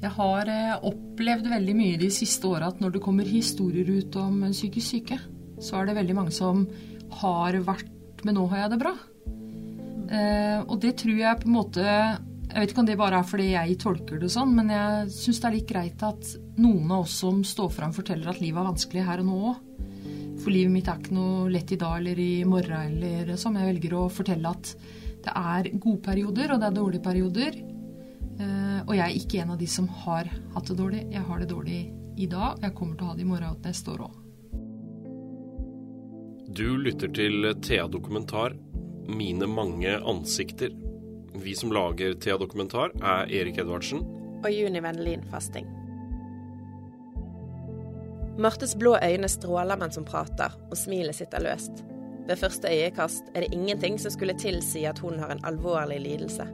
Jeg har eh, opplevd veldig mye de siste åra at når det kommer historier ut om psykisk syke, så er det veldig mange som har vært Men nå har jeg det bra. Eh, og det tror jeg på en måte Jeg vet ikke om det bare er fordi jeg tolker det sånn, men jeg syns det er litt greit at noen av oss som står fram, forteller at livet er vanskelig her og nå òg. For livet mitt er ikke noe lett i dag eller i morgen eller sånn. Jeg velger å fortelle at det er gode perioder, og det er dårlige perioder. Eh, og jeg er ikke en av de som har hatt det dårlig. Jeg har det dårlig i dag. og Jeg kommer til å ha det i morgen og neste år òg. Du lytter til Thea Dokumentar, mine mange ansikter. Vi som lager Thea Dokumentar, er Erik Edvardsen. Og Juni Vennelin Fasting. Martes blå øyne stråler mens hun prater, og smilet sitter løst. Ved første øyekast er det ingenting som skulle tilsi at hun har en alvorlig lidelse.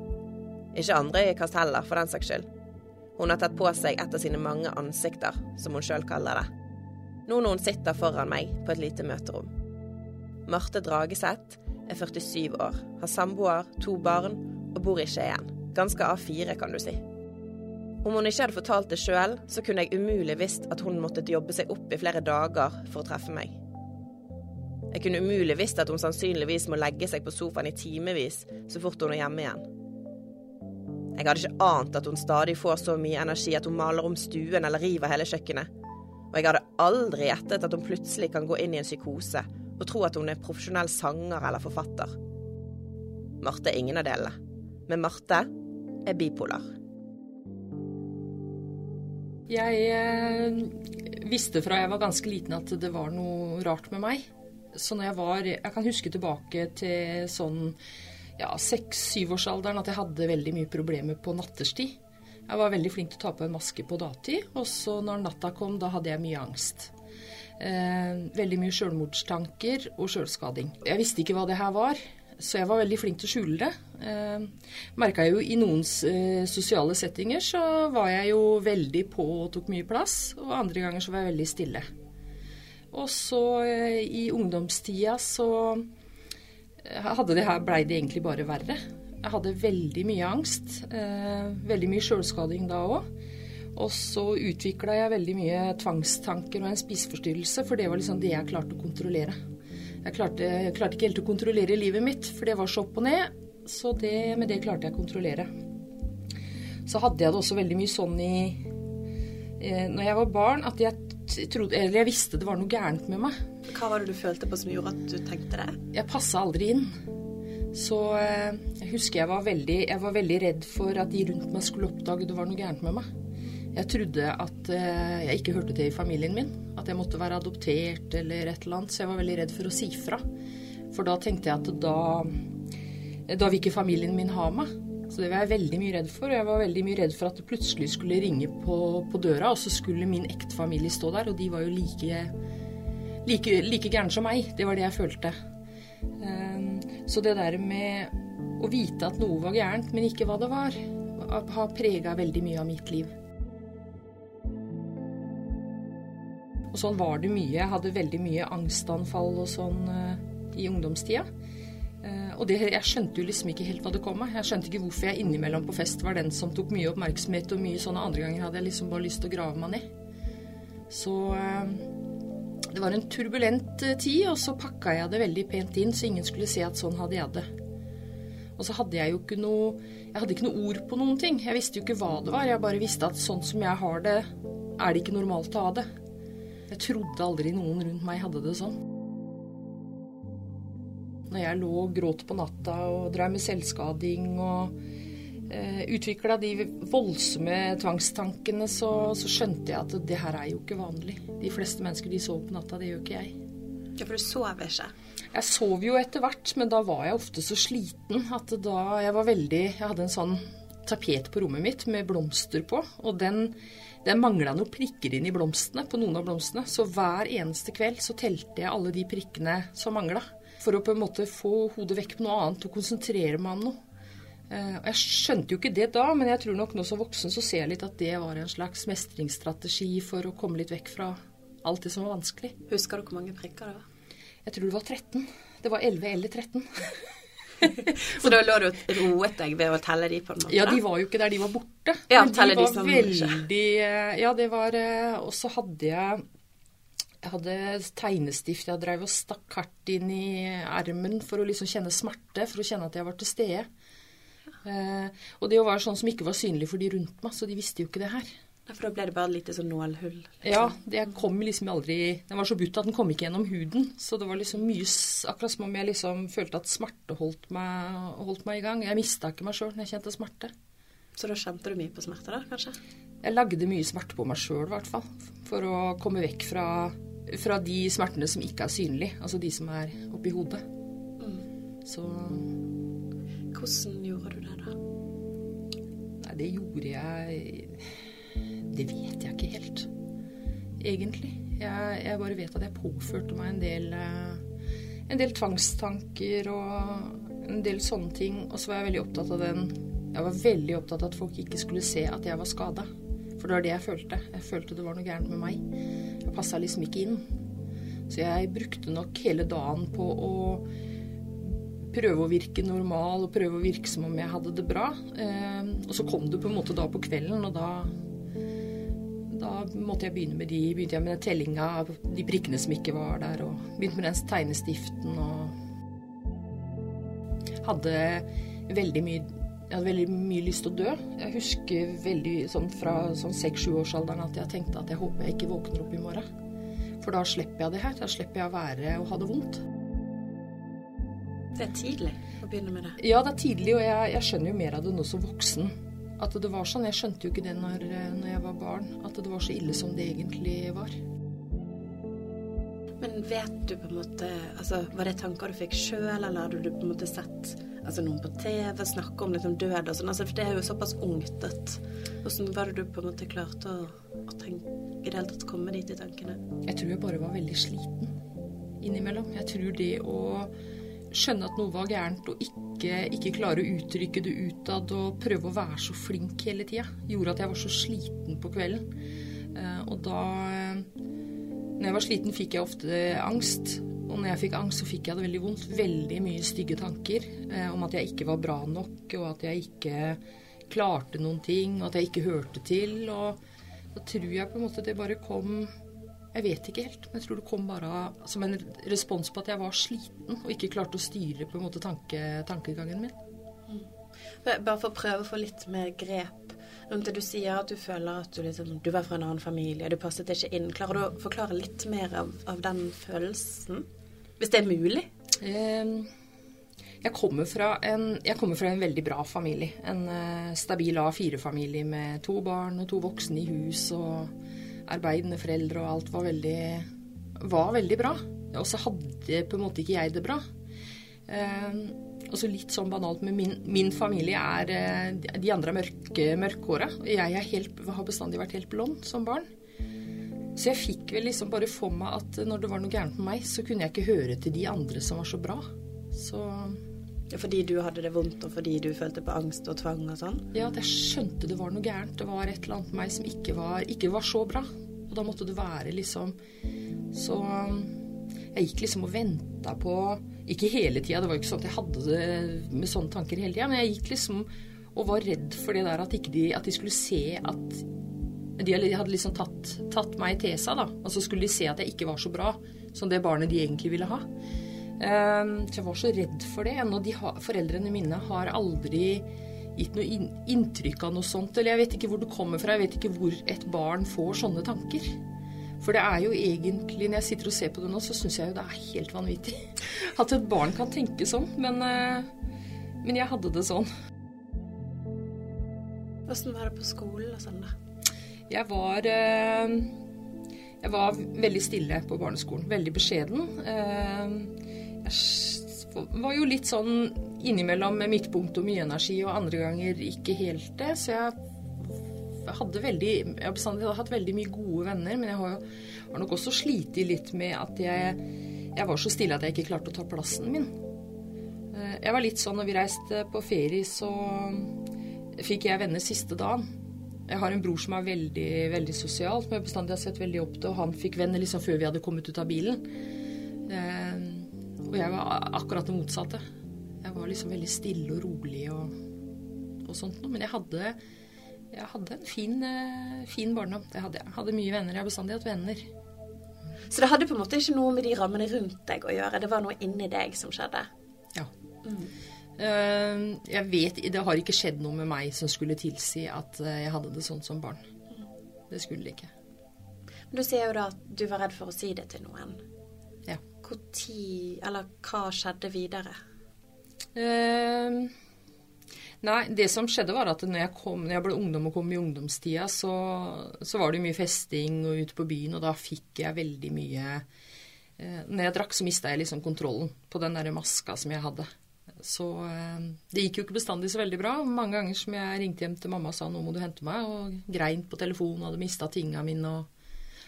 Ikke andre øyekast heller, for den saks skyld. Hun har tatt på seg et av sine mange ansikter, som hun sjøl kaller det. Nå når hun sitter foran meg på et lite møterom. Marte Drageseth er 47 år, har samboer, to barn og bor i Skien. Ganske A4, kan du si. Om hun ikke hadde fortalt det sjøl, så kunne jeg umulig visst at hun måtte jobbe seg opp i flere dager for å treffe meg. Jeg kunne umulig visst at hun sannsynligvis må legge seg på sofaen i timevis så fort hun er hjemme igjen. Jeg hadde ikke ant at hun stadig får så mye energi at hun maler om stuen eller river hele kjøkkenet. Og jeg hadde aldri gjettet at hun plutselig kan gå inn i en psykose og tro at hun er profesjonell sanger eller forfatter. Marte er ingen av delene. Men Marte er bipolar. Jeg eh, visste fra jeg var ganske liten at det var noe rart med meg. Så når jeg var Jeg kan huske tilbake til sånn ja, seks-syvårsalderen at jeg hadde veldig mye problemer på nattestid. Jeg var veldig flink til å ta på en maske på dagtid, og så når natta kom, da hadde jeg mye angst. Eh, veldig mye selvmordstanker og sjølskading. Jeg visste ikke hva det her var, så jeg var veldig flink til å skjule det. Eh, Merka jo i noen eh, sosiale settinger så var jeg jo veldig på og tok mye plass, og andre ganger så var jeg veldig stille. Og så eh, i ungdomstida så hadde det her, blei det egentlig bare verre. Jeg hadde veldig mye angst. Eh, veldig mye sjølskading da òg. Og så utvikla jeg veldig mye tvangstanker og en spiseforstyrrelse, for det var liksom det jeg klarte å kontrollere. Jeg klarte, jeg klarte ikke helt å kontrollere livet mitt, for det var så opp og ned. Så det, med det klarte jeg å kontrollere. Så hadde jeg det også veldig mye sånn i eh, Når jeg var barn, at jeg trodde Eller jeg visste det var noe gærent med meg. Hva var det du følte på som gjorde at du tenkte det? Jeg passa aldri inn. Så eh, jeg husker jeg var, veldig, jeg var veldig redd for at de rundt meg skulle oppdage det var noe gærent med meg. Jeg trodde at eh, jeg ikke hørte til i familien min. At jeg måtte være adoptert eller et eller annet. Så jeg var veldig redd for å si fra. For da tenkte jeg at da, da vil ikke familien min ha meg. Så det var jeg veldig mye redd for. Og jeg var veldig mye redd for at det plutselig skulle ringe på, på døra, og så skulle min ektefamilie stå der, og de var jo like like, like gæren som meg. Det var det jeg følte. Ehm, så det der med å vite at noe var gærent, men ikke hva det var, har prega veldig mye av mitt liv. Og sånn var det mye. Jeg hadde veldig mye angstanfall og sånn uh, i ungdomstida. Uh, og det, jeg skjønte jo liksom ikke helt hva det kom av. Jeg skjønte ikke hvorfor jeg innimellom på fest var den som tok mye oppmerksomhet og mye sånne andre ganger hadde jeg liksom bare lyst til å grave meg ned. Så uh, det var en turbulent eh, tid, og så pakka jeg det veldig pent inn, så ingen skulle se at sånn hadde jeg det. Og så hadde jeg jo ikke noe Jeg hadde ikke noe ord på noen ting. Jeg visste jo ikke hva det var. Jeg bare visste at sånn som jeg har det, er det ikke normalt å ha det. Jeg trodde aldri noen rundt meg hadde det sånn. Når jeg lå og gråt på natta og drev med selvskading og utvikla de voldsomme tvangstankene, så, så, skjønte jeg at det her er jo ikke vanlig. De fleste mennesker de sover på natta, det gjør ikke jeg. Ja, For du sover ikke? Jeg sov jo etter hvert, men da var jeg ofte så sliten at da jeg var veldig Jeg hadde en sånn tapet på rommet mitt med blomster på, og den, den mangla noen prikker inn i blomstene, på noen av blomstene. Så hver eneste kveld så telte jeg alle de prikkene som mangla. For å på en måte få hodet vekk på noe annet og konsentrere meg om noe. Uh, jeg skjønte jo ikke det da, men jeg tror nok nå som voksen så ser jeg litt at det var en slags mestringsstrategi for å komme litt vekk fra alt det som var vanskelig. Husker du hvor mange prikker det var? Jeg tror det var 13. Det var 11 eller 13. Så da lå du og roet deg ved å telle de på en måte? Ja, de var jo ikke der, de var borte. Ja, Men de de var som veldig eh, Ja, det var eh, Og så hadde jeg jeg hadde tegnestift jeg drev og stakk hardt inn i ermen for å liksom kjenne smerte, for å kjenne at jeg var til stede. Eh, og det var sånn som ikke var synlig for de rundt meg, så de visste jo ikke det her. For da ble det bare et lite sånn nålhull? liksom. Ja, det kom liksom aldri Den var så butt at den kom ikke gjennom huden. Så det var liksom mye Akkurat som om jeg liksom følte at smerte holdt meg, holdt meg i gang. Jeg mista ikke meg sjøl når jeg kjente smerte. Så da kjente du mye på smerte, da, kanskje? Jeg lagde mye smerte på meg sjøl, i hvert fall. For å komme vekk fra, fra de smertene som ikke er synlige. Altså de som er oppi hodet. Så Hvordan gjorde du det, det gjorde jeg Det vet jeg ikke helt, egentlig. Jeg, jeg bare vet at jeg påførte meg en del eh, En del tvangstanker og en del sånne ting. Og så var jeg veldig opptatt av den Jeg var veldig opptatt av at folk ikke skulle se at jeg var skada. For det var det jeg følte. Jeg følte det var noe gærent med meg. Jeg passa liksom ikke inn. Så jeg brukte nok hele dagen på å prøve å virke normal og prøve å virke som om jeg hadde det bra. Eh, og så kom det på en måte da på kvelden, og da da måtte jeg begynne med de, begynte jeg med den tellinga av de prikkene som ikke var der, og begynte med den tegnestiften og Hadde veldig mye jeg hadde veldig mye lyst til å dø. Jeg husker veldig sånn fra sånn seks-sjuårsalderen at jeg tenkte at jeg håper jeg ikke våkner opp i morgen. For da slipper jeg det her. Da slipper jeg å være og ha det vondt. Det er tidlig å begynne med det. Ja, det er tidlig, og jeg, jeg skjønner jo mer av det nå som voksen. At det var sånn. Jeg skjønte jo ikke det når, når jeg var barn. At det var så ille som det egentlig var. Men vet du på en måte altså, Var det tanker du fikk sjøl, eller hadde du på en måte sett altså, noen på TV snakke om liksom, død og sånn? Altså, for det er jo såpass ungt at Hvordan var det du på en måte klarte å, å tenke i det hele tatt komme dit i tankene? Jeg tror jeg bare var veldig sliten innimellom. Jeg tror det å skjønne at noe var gærent, og ikke, ikke klare å uttrykke det utad og prøve å være så flink hele tida, gjorde at jeg var så sliten på kvelden. Eh, og da eh, Når jeg var sliten, fikk jeg ofte angst. Og når jeg fikk angst, så fikk jeg det veldig vondt. Veldig mye stygge tanker eh, om at jeg ikke var bra nok, og at jeg ikke klarte noen ting, og at jeg ikke hørte til. Og da tror jeg på en måte det bare kom Jeg vet ikke helt, men jeg tror det kom bare som en respons på at jeg var sliten og ikke klarte å styre på en måte tanke, tankegangen min. Bare for å prøve å få litt mer grep rundt det du sier, at du føler at du, liksom, du var fra en annen familie, du passet ikke inn. Klarer du å forklare litt mer av, av den følelsen? Hvis det er mulig? Eh, Jeg kommer, fra en, jeg kommer fra en veldig bra familie. En eh, stabil A4-familie med to barn og to voksne i hus og arbeidende foreldre, og alt var veldig, var veldig bra. Og så hadde på en måte ikke jeg det bra. Eh, og så litt sånn banalt, men min, min familie er eh, De andre er mørke, mørkhåra. Og jeg helt, har bestandig vært helt blond som barn. Så jeg fikk vel liksom bare for meg at når det var noe gærent med meg, så kunne jeg ikke høre til de andre som var så bra. Så Fordi du hadde det vondt, og fordi du følte på angst og tvang og sånn? ja, at jeg skjønte det var noe gærent. Det var et eller annet med meg som ikke var, ikke var så bra. Og da måtte det være liksom Så jeg gikk liksom og venta på Ikke hele tida, det var jo ikke sånn at jeg hadde det med sånne tanker hele tida, men jeg gikk liksom og var redd for det der at, de, at de skulle se at de hadde liksom tatt, tatt meg til seg, da. Og så skulle de se at jeg ikke var så bra som det barnet de egentlig ville ha. Ehm, så jeg var så redd for det. Og de foreldrene mine har aldri gitt noe inntrykk av noe sånt. Eller jeg vet ikke hvor det kommer fra. Jeg vet ikke hvor et barn får sånne tanker. For det er jo egentlig, når jeg sitter og ser på det nå, så syns jeg jo det er helt vanvittig. At et barn kan tenke sånn. Men, eh, men jeg hadde det sånn. Åssen var det på skolen og sånn, da? Jeg var eh, Jeg var veldig stille på barneskolen. Veldig beskjeden. Eh, var jo litt sånn innimellom med midtpunkt og mye energi, og andre ganger ikke helt det. Så jeg hadde veldig Jeg har bestandig hatt veldig mye gode venner, men jeg har, jo- har nok også slitt litt med at jeg, jeg var så stille at jeg ikke klarte å ta plassen min. Eh, Jeg var litt sånn når vi reiste på ferie, så fikk jeg venner siste dagen. Jeg har en bror som er veldig veldig sosial, som jeg bestandig har sett veldig opp til. Og han fikk venner liksom før vi hadde kommet ut av bilen. Eh, og jeg var akkurat det motsatte. Jeg var liksom veldig stille og rolig og, og sånt noe. Men jeg hadde, jeg hadde en fin, eh, fin barndom. Det hadde jeg. hadde mye venner. Jeg har bestandig hatt venner. Så det hadde på en måte ikke noe med de rammene rundt deg å gjøre, det var noe inni deg som skjedde? Ja. Mm. jeg vet Det har ikke skjedd noe med meg som skulle tilsi at eh, jeg hadde det sånn som barn. Det skulle det ikke. Men du sier jo da at du var redd for å si det til noen. Hvor tid, eller hva skjedde videre? Eh, nei, det som skjedde var at når jeg, kom, når jeg ble ungdom og kom i ungdomstida, så, så var det mye festing og ute på byen, og da fikk jeg veldig mye eh, Når jeg drakk, så mista jeg liksom kontrollen på den der maska som jeg hadde. Så eh, det gikk jo ikke bestandig så veldig bra. Mange ganger som jeg ringte hjem til mamma og sa 'nå må du hente meg', og grein på telefonen og hadde mista tinga mine. Og...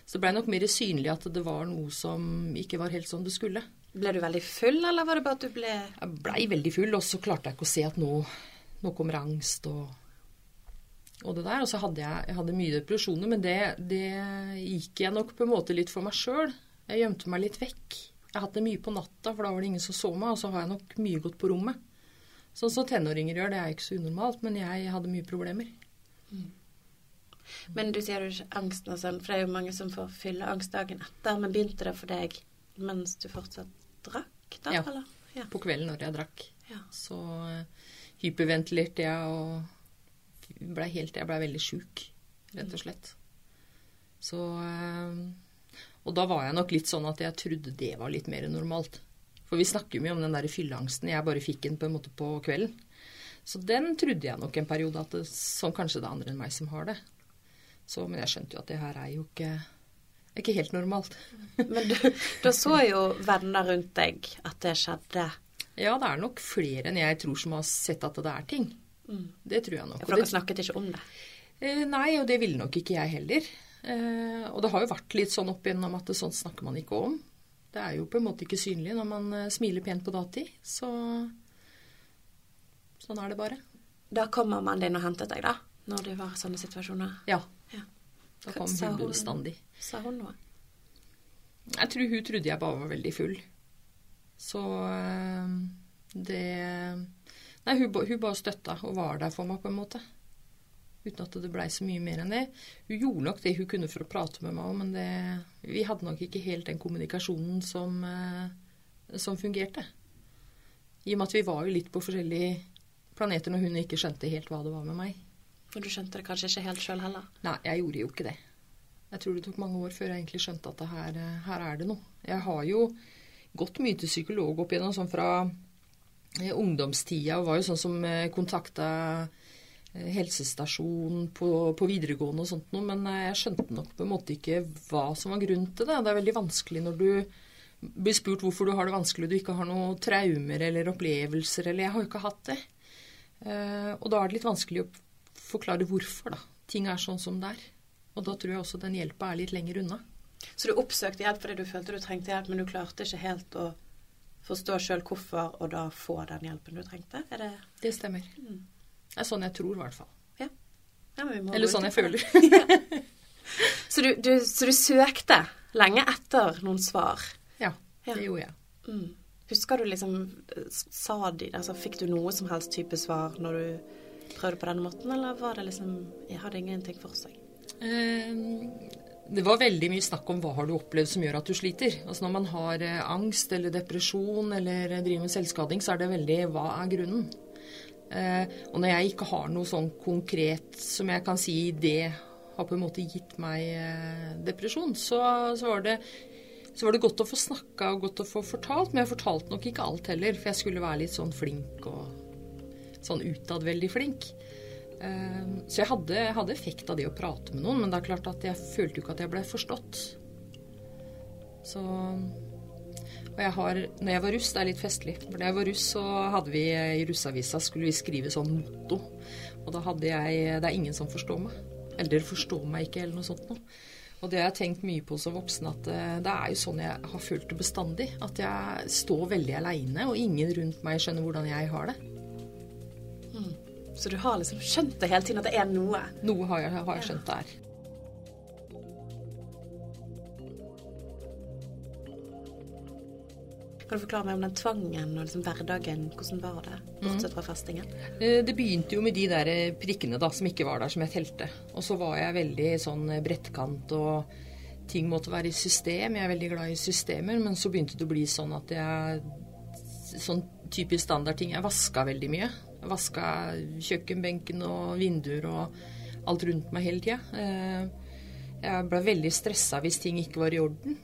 Så det blei nok mer synlig at det var noe som ikke var helt som det skulle. Ble du veldig full, eller var det bare at du ble Jeg blei veldig full, og så klarte jeg ikke å se at nå, nå kommer angst og, og det der. Og så hadde jeg, jeg hadde mye depresjoner, men det, det gikk jeg nok på en måte litt for meg sjøl. Jeg gjemte meg litt vekk. Jeg hadde det mye på natta, for da var det ingen som så meg, og så har jeg nok mye gått på rommet. Sånn som tenåringer gjør, det er ikke så unormalt, men jeg hadde mye problemer. Men du sier jo ikke angsten og sånn, for det er jo mange som får fylleangst dagen etter. Men begynte det for deg mens du fortsatt drakk, da? Ja. Eller? Ja. På kvelden når jeg drakk. Ja. Så eh, hyperventilerte jeg og ble helt Jeg blei veldig sjuk, rett og slett. Så eh, Og da var jeg nok litt sånn at jeg trodde det var litt mer normalt. For vi snakker mye om den der fylleangsten. Jeg bare fikk den på en måte på kvelden. Så den trodde jeg nok en periode at det, sånn kanskje det er andre enn meg som har det. Så, men jeg skjønte jo at det her er jo ikke, ikke helt normalt. Men du, da så jo venner rundt deg at det skjedde. Ja, det er nok flere enn jeg tror som har sett at det er ting. Det tror jeg nok. For dere snakket ikke om det. Eh, nei, og det ville nok ikke jeg heller. Eh, og det har jo vært litt sånn opp igjennom at sånt snakker man ikke om. Det er jo på en måte ikke synlig når man eh, smiler pent på datid. Så sånn er det bare. Da kommer man din og hentet deg, da? Når det var sånne situasjoner? Ja. Da kom sa hun bestandig. Sa hun noe? Jeg tror hun trodde jeg bare var veldig full. Så eh, det Nei, hun, hun bare støtta og var der for meg, på en måte. Uten at det blei så mye mer enn det. Hun gjorde nok det hun kunne for å prate med meg òg, men det, vi hadde nok ikke helt den kommunikasjonen som, eh, som fungerte. I og med at vi var jo litt på forskjellige planeter når hun ikke skjønte helt hva det var med meg. Og du skjønte det kanskje ikke helt sjøl heller? Nei, jeg gjorde jo ikke det. Jeg tror det tok mange år før jeg egentlig skjønte at det her, eh, her er det noe. Jeg har jo gått mye til psykolog opp igjennom, sånn fra eh, ungdomstida, og var jo sånn som eh, kontakta eh, helsestasjon på, på videregående og sånt noe, men jeg skjønte nok på en måte ikke hva som var grunnen til det. Det er veldig vanskelig når du blir spurt hvorfor du har det vanskelig og du ikke har noen traumer eller opplevelser, eller jeg har jo ikke hatt det. Eh, og da er det litt vanskelig å forklare hvorfor, da. Ting er sånn som det er. Og da tror jeg også den hjelpa er litt lenger unna. Så du oppsøkte hjelp fordi du følte du trengte hjelp, men du klarte ikke helt å forstå sjøl hvorfor, og da få den hjelpen du trengte? Er det Det stemmer. Det er sånn jeg tror, i hvert fall. Ja, men vi må Eller sånn jeg føler. ja. Så du, du, så du søkte lenge etter noen svar? ja, Ja. det gjorde jeg. Mm. Husker du liksom Sa de Altså, fikk du noe som helst type svar når du prøvde på den måten, eller var det liksom Jeg hadde ingenting for seg? Um Det var veldig mye snakk om hva har du opplevd som gjør at du sliter. Altså Når man har eh, angst eller depresjon eller eh, driver med selvskading, så er det veldig hva er grunnen. Eh, og når jeg ikke har noe sånn konkret som jeg kan si det har på en måte gitt meg eh, depresjon, så, så, var det, så var det godt å få snakka og godt å få fortalt. Men jeg fortalte nok ikke alt heller, for jeg skulle være litt sånn flink og sånn utad veldig flink. Eh, Så jeg hadde, jeg hadde effekt av det å prate med noen, men det er klart at jeg følte jo ikke at jeg ble forstått. Så Og jeg har Når jeg var russ, det er litt festlig. For da jeg var russ, så hadde vi i russeavisa skulle vi skrive sånn motto. Og da hadde jeg Det er ingen som forstår meg. Eller forstår meg ikke, eller noe sånt noe. Og det har jeg tenkt mye på som voksen, at eh, det er jo sånn jeg har følt det bestandig. At jeg står veldig aleine, og ingen rundt meg skjønner hvordan jeg har det. Så du har liksom skjønt det hele tiden, at det er noe? Noe har jeg, har jeg skjønt det er. Kan du forklare meg om den tvangen og liksom hverdagen? Hvordan var det, bortsett fra festingen? Eh, Det begynte jo med de der eh, prikkene da, som ikke var der, som jeg telte. Og så var jeg veldig sånn eh, brettkant, og ting måtte være i system. Jeg er veldig glad i systemer, men så begynte det å bli sånn at jeg Sånn typisk standardting. Jeg vaska veldig mye. Vaska kjøkkenbenken og vinduer og alt rundt meg hele tida. Jeg ble veldig stressa hvis ting ikke var i orden.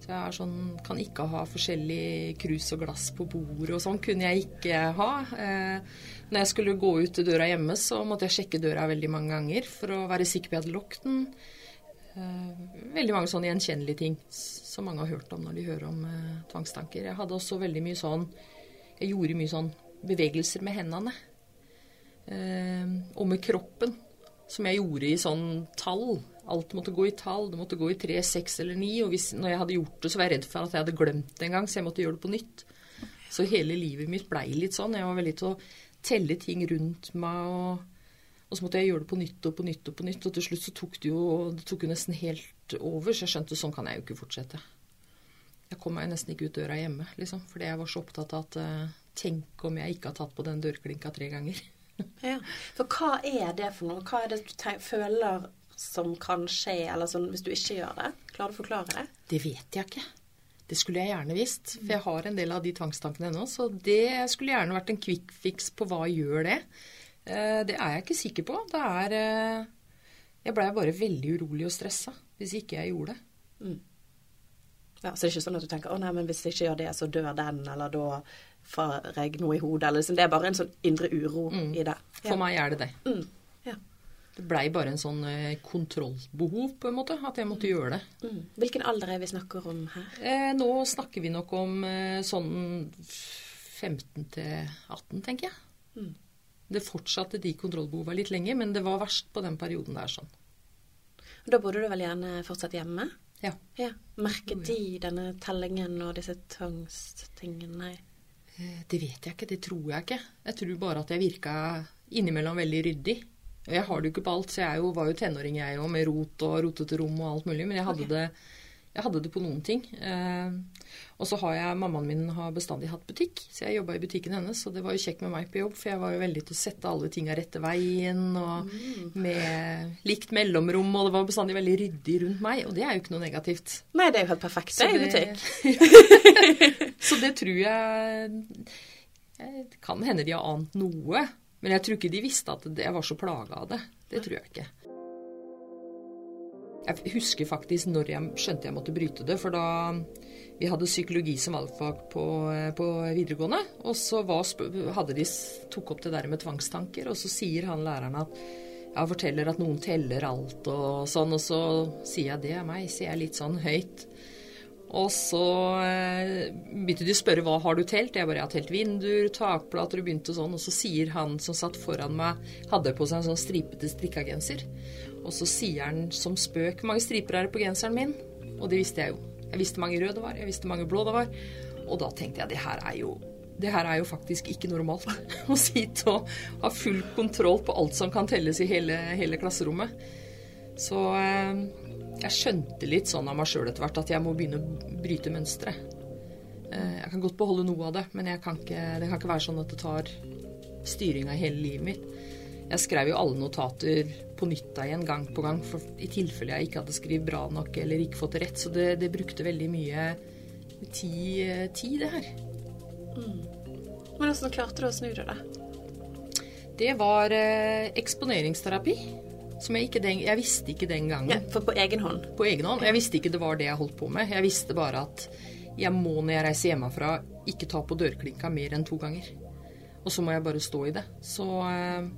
Så jeg sånn, kan ikke ha forskjellig krus og glass på bordet og sånn kunne jeg ikke ha. Eh, når jeg skulle gå ut døra hjemme, så måtte jeg sjekke døra veldig mange ganger for å være sikker på at jeg hadde lukket. Eh, veldig mange sånne gjenkjennelige ting som mange har hørt om når de hører om eh, tvangstanker. Jeg hadde også veldig mye sånn Jeg gjorde mye sånn bevegelser med hendene. Eh, og med kroppen. Som jeg gjorde i sånn tall. Alt måtte gå i tall. Det måtte gå i tre, seks eller ni. Og hvis, når jeg hadde gjort det, så var jeg redd for at jeg hadde glemt det en gang, så jeg måtte gjøre det på nytt. Så hele livet mitt blei litt sånn. Jeg var veldig til å telle ting rundt meg. Og, og, så måtte jeg gjøre det på nytt og på nytt og på nytt. Og til slutt så tok det jo, det tok jo nesten helt over, så jeg skjønte sånn kan jeg jo ikke fortsette. Jeg kom meg nesten ikke ut døra hjemme, liksom. Fordi jeg var så opptatt av at uh, Tenk om jeg ikke har tatt på den dørklinka tre ganger. ja, For hva er det for noe? Hva er det du føler som kan skje, eller sånn hvis du ikke gjør det? Klarer du å forklare det? Det vet jeg ikke. Det skulle jeg gjerne visst, for jeg har en del av de tvangstankene ennå. Så det skulle gjerne vært en quick fix på hva gjør det. Det er jeg ikke sikker på. Det er Jeg blei bare veldig urolig og stressa hvis ikke jeg gjorde det. Mm. Ja, Så det er ikke sånn at du tenker 'Å nei, men hvis jeg ikke gjør det, så dør den', eller da får jeg noe i hodet, eller liksom. Det er bare en sånn indre uro mm. i det. Ja. For meg er det det. Mm. Ja. Det blei bare en sånn kontrollbehov, på en måte, at jeg måtte gjøre det. Mm. Hvilken alder er vi snakker om her? Eh, nå snakker vi nok om eh, sånn 15 til 18, tenker jeg. Mm. Det fortsatte de kontrollbehova litt lenger, men det var verst på den perioden der sånn. Da burde du vel gjerne fortsatt hjemme? Ja. ja. Merket de denne tellingen og disse tvangstingene? Det vet jeg ikke, det tror jeg ikke. Jeg tror bare at jeg virka innimellom veldig ryddig. Jeg har det jo ikke på alt, så jeg jo, var jo tenåring jeg òg, med rot og rotete rom og alt mulig. Men jeg hadde, okay. det, jeg hadde det på noen ting. Eh, og så har jeg Mammaen min har bestandig hatt butikk, så jeg jobba i butikken hennes. Og det var jo kjekt med meg på jobb, for jeg var jo veldig til å sette alle tinga rette veien. Og mm. med likt mellomrom, og det var bestandig veldig ryddig rundt meg. Og det er jo ikke noe negativt. Nei, det er jo helt perfekt, det er i butikk. så det tror jeg Det kan hende de har ant noe. Men jeg tror ikke de visste at jeg var så plaga av det. Det tror jeg ikke. Jeg husker faktisk når jeg skjønte jeg måtte bryte det, for da vi hadde psykologi som valgfag på, på videregående, og så var, hadde de tok opp det der med tvangstanker, og så sier han læreren at ja, forteller at noen teller alt og sånn, og så sier jeg det er meg, sier jeg litt sånn høyt. Og så eh, begynte de å spørre hva har du telt. Jeg bare jeg har telt vinduer, takplater og begynte sånn. Og så sier han som satt foran meg, hadde på seg en sånn stripete strikkegenser. Og så sier han som spøk mange striper er det på genseren min? Og det visste jeg jo. Jeg visste mange røde det var, jeg visste mange blå det var. Og da tenkte jeg det her er jo her er jo faktisk ikke normalt. Å sitte og ha full kontroll på alt som kan telles i hele, hele klasserommet. Så eh, jeg skjønte litt sånn av meg sjøl etter hvert at jeg må begynne å bryte mønstre. Jeg kan godt beholde noe av det, men kan ikke, det kan ikke være sånn at det tar styringa i hele livet mitt. Jeg skrev jo alle notater på nytt igjen gang på gang, for i tilfelle jeg ikke hadde skrevet bra nok eller ikke fått det rett. Så det, det brukte veldig mye tid, tid det her. Mm. Men hvordan klarte du å snu det? Det var eh, eksponeringsterapi. Som jeg, ikke den, jeg visste ikke den gangen. Ja, For på egen hånd? På egen hånd. Jeg visste ikke det var det jeg holdt på med. Jeg visste bare at jeg må når jeg reiser hjemmefra, ikke ta på dørklinka mer enn to ganger. Og så må jeg bare stå i det. Så eh,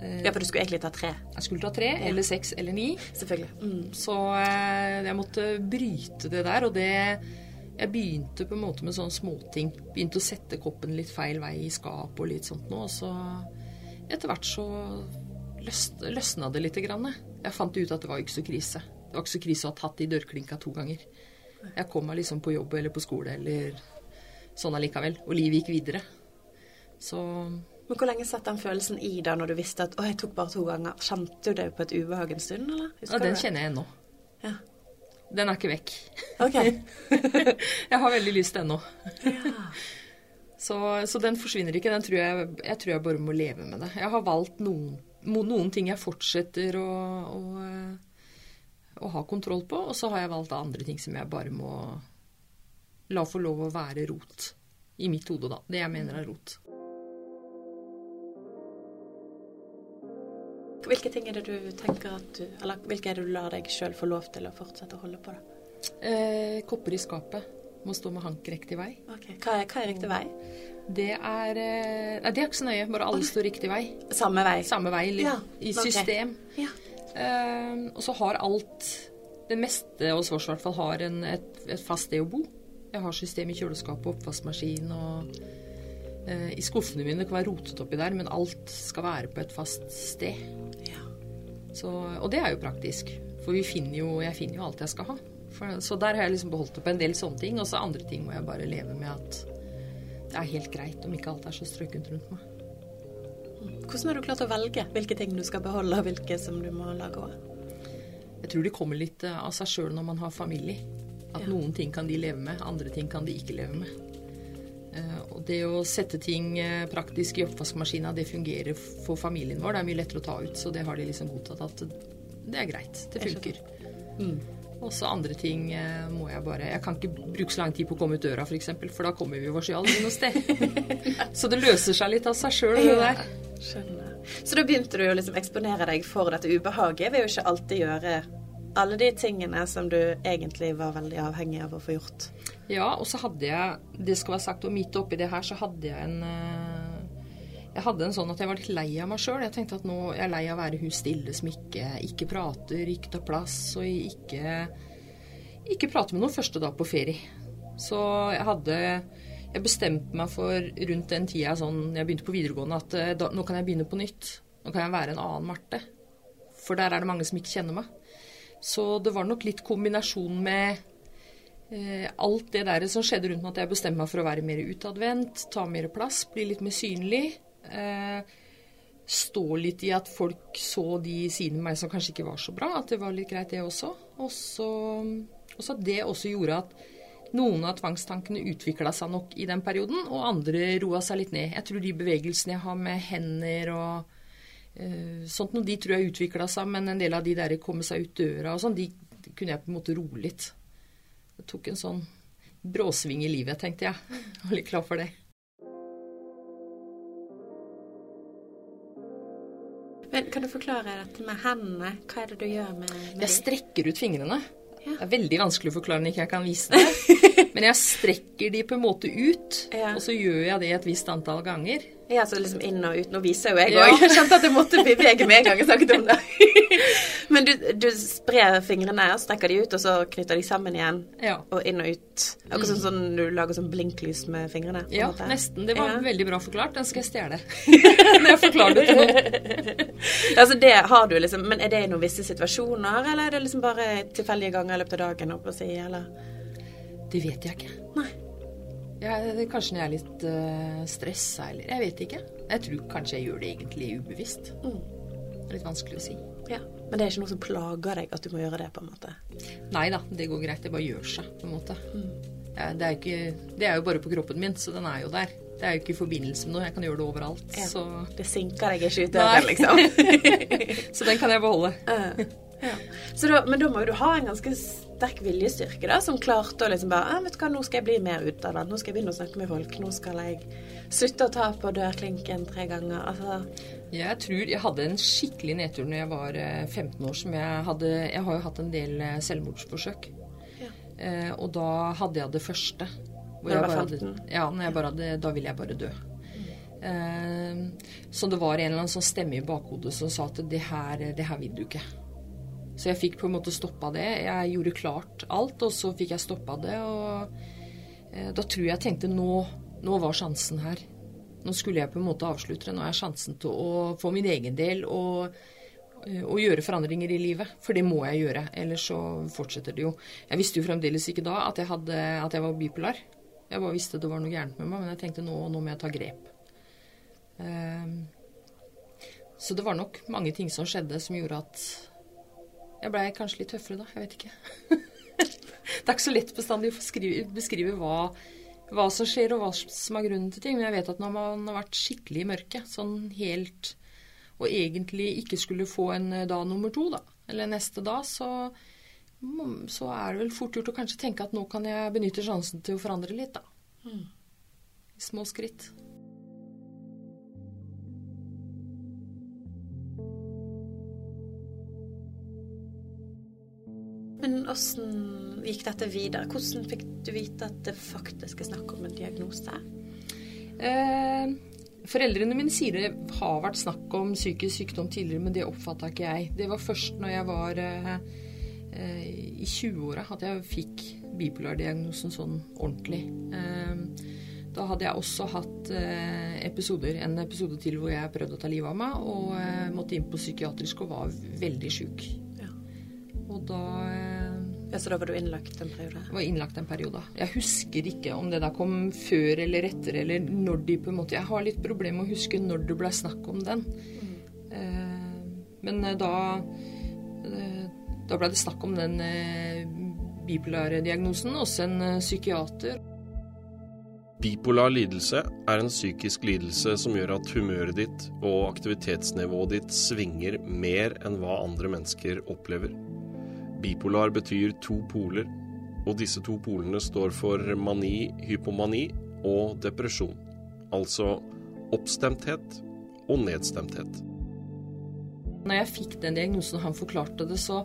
Ja, for du skulle egentlig ta tre? Jeg skulle ta tre, ja. eller seks, eller ni. Selvfølgelig. Mm. Så eh, jeg måtte bryte det der, og det Jeg begynte på en måte med sånne småting. Begynte å sette koppen litt feil vei i skap og litt sånt noe, og så etter hvert så løsna det litt. Grann. Jeg fant ut at det var ikke så krise. Det var ikke så krise å ha tatt i dørklinka to ganger. Jeg kom meg liksom på jobb eller på skole eller sånn allikevel. Og livet gikk videre. Så Men hvor lenge satt den følelsen i da når du visste at 'å, jeg tok bare to ganger'? Kjente du det på et ubehag en stund, eller? Husker ja, den kjenner jeg nå. Ja. Den er ikke vekk. Ok. Jeg har veldig lyst ennå. Ja. Så, så den forsvinner ikke. Den tror jeg, jeg tror jeg bare må leve med det. Jeg har valgt noen, noen ting jeg fortsetter å, å, eh, å ha kontroll på, og så har jeg valgt andre ting som jeg bare må la få lov å være rot. I mitt hode, da. Det jeg mener er rot. Hvilke ting er det du tenker at du Eller hvilke er det du lar deg sjøl få lov til å fortsette å holde på, da? Eh, kopper i skapet må stå med hank riktig vei. Ok, Hva er, hva er riktig vei? Det er eh, Nei, det er ikke så nøye, bare alle står riktig vei. Samme vei? Samme vei, Ja, i system. system. Ja. Eh, og så har alt Det meste hos oss i hvert fall har en, et, et fast sted å bo. Jeg har system i kjøleskapet, oppvaskmaskin og eh, I skuffene mine det kan være rotet oppi der, men alt skal være på et fast sted. ja. Så, og det er jo praktisk, for vi finner jo, jeg finner jo alt jeg skal ha. For, så der har jeg liksom beholdt det på en del sånne ting, og så andre ting må jeg bare leve med at det er helt greit om ikke alt er så strøkent rundt meg. Hvordan har du klart å velge hvilke ting du skal beholde, og hvilke som du må lage gå? Jeg tror det kommer litt eh, av seg sjøl når man har familie. At Ja. noen ting kan de leve med, andre ting kan de ikke leve med. Eh, og det å sette ting eh, praktisk i oppvaskmaskina, det fungerer for familien vår. Det er mye lettere å ta ut, så det har de liksom godtatt at det er greit. Det funker. Mm. Også andre ting eh, må jeg bare Jeg kan ikke bruke så lang tid på å komme ut døra, f.eks., for, eksempel, for da kommer vi oss jo aldri noe sted. så det løser seg litt av seg sjøl, det der. Skjønner. Så da begynte du å liksom eksponere deg for dette ubehaget ved å ikke alltid gjøre alle de tingene som du egentlig var veldig avhengig av å få gjort. Ja, og så hadde jeg Det skal være sagt, og midt oppi det her så hadde jeg en eh, Jeg hadde en sånn at jeg var litt lei av meg sjøl. Jeg tenkte at nå jeg er lei av å være hun stille som ikke, ikke prater, ikke tar plass, og ikke Ikke prater med noen første dag på ferie. Så jeg hadde Jeg bestemte meg for rundt den tida sånn jeg begynte på videregående, at eh, da, nå kan jeg begynne på nytt. Nå kan jeg være en annen Marte. For der er det mange som ikke kjenner meg. Så det var nok litt kombinasjon med alt det der som skjedde rundt meg, at jeg bestemmer meg for å være mer utadvendt, ta mer plass, bli litt mer synlig. Eh, stå litt i at folk så de sidene med meg som kanskje ikke var så bra. At det var litt greit, det også. Og så at det også gjorde at noen av tvangstankene utvikla seg nok i den perioden, og andre roa seg litt ned. Jeg tror de bevegelsene jeg har med hender og uh, sånt de tror jeg utvikla seg, men en del av de der komme seg ut døra og sånn, de kunne jeg på en måte roe litt. Det tok en sånn bråsving i livet, tenkte jeg. Jeg var litt klar for det. Men kan du forklare dette med hendene? Hva er det du gjør med, med Jeg strekker ut fingrene. Ja. Det er veldig vanskelig å forklare når ikke jeg kan vise det. Men jeg strekker de på en måte ut, Ja. og så gjør jeg det et visst antall ganger. Ja, så liksom inn og ut. Nå viser jo jeg Ja. òg. Jeg kjente at jeg måtte bevege med en gang jeg snakket om det. Men du, du sprer fingrene og strekker de ut, og så knytter de sammen igjen. Ja. Og inn og ut. Akkurat sånn som du lager sånn blinklys med fingrene. Ja, måte. nesten. Det var Ja. veldig bra forklart. Den skal jeg stjele. Når jeg forklarer det til noen. Altså det har du liksom, Men er det i noen visse situasjoner, eller er det liksom bare tilfeldige ganger i løpet av dagen? Å si, eller? Det vet jeg ikke. Nei. Det- kanskje når jeg er litt uh, stressa, eller Jeg vet ikke. Jeg tror kanskje jeg gjør det egentlig ubevisst. Mm. Det litt vanskelig å si. Ja. Men det er ikke noe som plager deg at du må gjøre det, på en måte? Nei da, det går greit. Det bare gjør seg, på en måte. Ja, det, er ikke, det er jo bare på kroppen min, så den er jo der. Det er jo ikke i forbindelse med noe. Jeg kan gjøre det overalt. Ja. Så, Det sinker deg ikke ut av det, liksom? så den kan jeg beholde. Eh, ja. Så da, men da må jo du ha en ganske sterk viljestyrke, da, som klarte å liksom bare ah, vet du hva, Nå skal jeg bli mer utadvendt. Nå skal jeg begynne å snakke med folk. Nå skal jeg slutte å ta på dørklinken tre ganger. Altså Jeg tror jeg hadde en skikkelig nedtur når jeg var eh, 15 år. som Jeg hadde Jeg har jo hatt en del eh, selvmordsforsøk. Ja. Eh, og da hadde jeg det første. hvor jeg var bare hadde- Ja, når jeg bare hadde, da ville jeg bare dø. Eh, så det var en eller annen sånn stemme i bakhodet som sa at det her, det her vil du ikke. Så jeg fikk på en måte stoppa det. Jeg gjorde klart alt, og så fikk jeg stoppa det. Og eh, da tror jeg jeg tenkte nå, nå var sjansen her. Nå skulle jeg på en måte avslutte det. Nå er sjansen til å få min egen del og, eh, og gjøre forandringer i livet. For det må jeg gjøre, ellers så fortsetter det jo. Jeg visste jo fremdeles ikke da at jeg, hadde, at jeg var bipolar. Jeg bare visste det var noe gærent med meg, men jeg tenkte nå, nå må jeg ta grep. Ehm, så det var nok mange ting som skjedde som gjorde at jeg blei kanskje litt tøffere da. Jeg vet ikke. det er ikke så lett bestandig å beskrive, beskrive hva, hva, som skjer, og hva som er grunnen til ting. Men jeg vet at når man har vært skikkelig i mørket, sånn helt Og egentlig ikke skulle få en eh, dag nummer to, da, eller neste dag, så, så er det vel fort gjort å kanskje tenke at nå kan jeg benytte sjansen til å forandre litt, da. Mm. Små skritt. Men åssen gikk dette videre? Hvordan fikk du vite at det faktisk er snakk om en diagnose? Eh, foreldrene mine sier det har vært snakk om psykisk sykdom tidligere, men det oppfatta ikke jeg. Det var først når jeg var eh, eh i 20-åra at jeg fikk bipolardiagnosen sånn ordentlig. Eh, da hadde jeg også hatt eh, episoder, en episode til hvor jeg prøvde å ta livet av meg, og eh, måtte inn på psykiatrisk og var veldig sjuk. Og da eh, ja, Så da var du innlagt en periode? Var innlagt en periode. Jeg husker ikke om det da kom før eller etter, eller når de på en måte Jeg har litt problemer med å huske når det ble snakk om den. Mm. Eh, men eh, da Da ble det snakk om den bipolare diagnosen hos en psykiater. Bipolar lidelse er en psykisk lidelse som gjør at humøret ditt og aktivitetsnivået ditt svinger mer enn hva andre mennesker opplever. Bipolar betyr to poler, og disse to polene står for mani, hypomani og depresjon. Altså oppstemthet og nedstemthet. Når jeg fikk den diagnosen og han forklarte det, så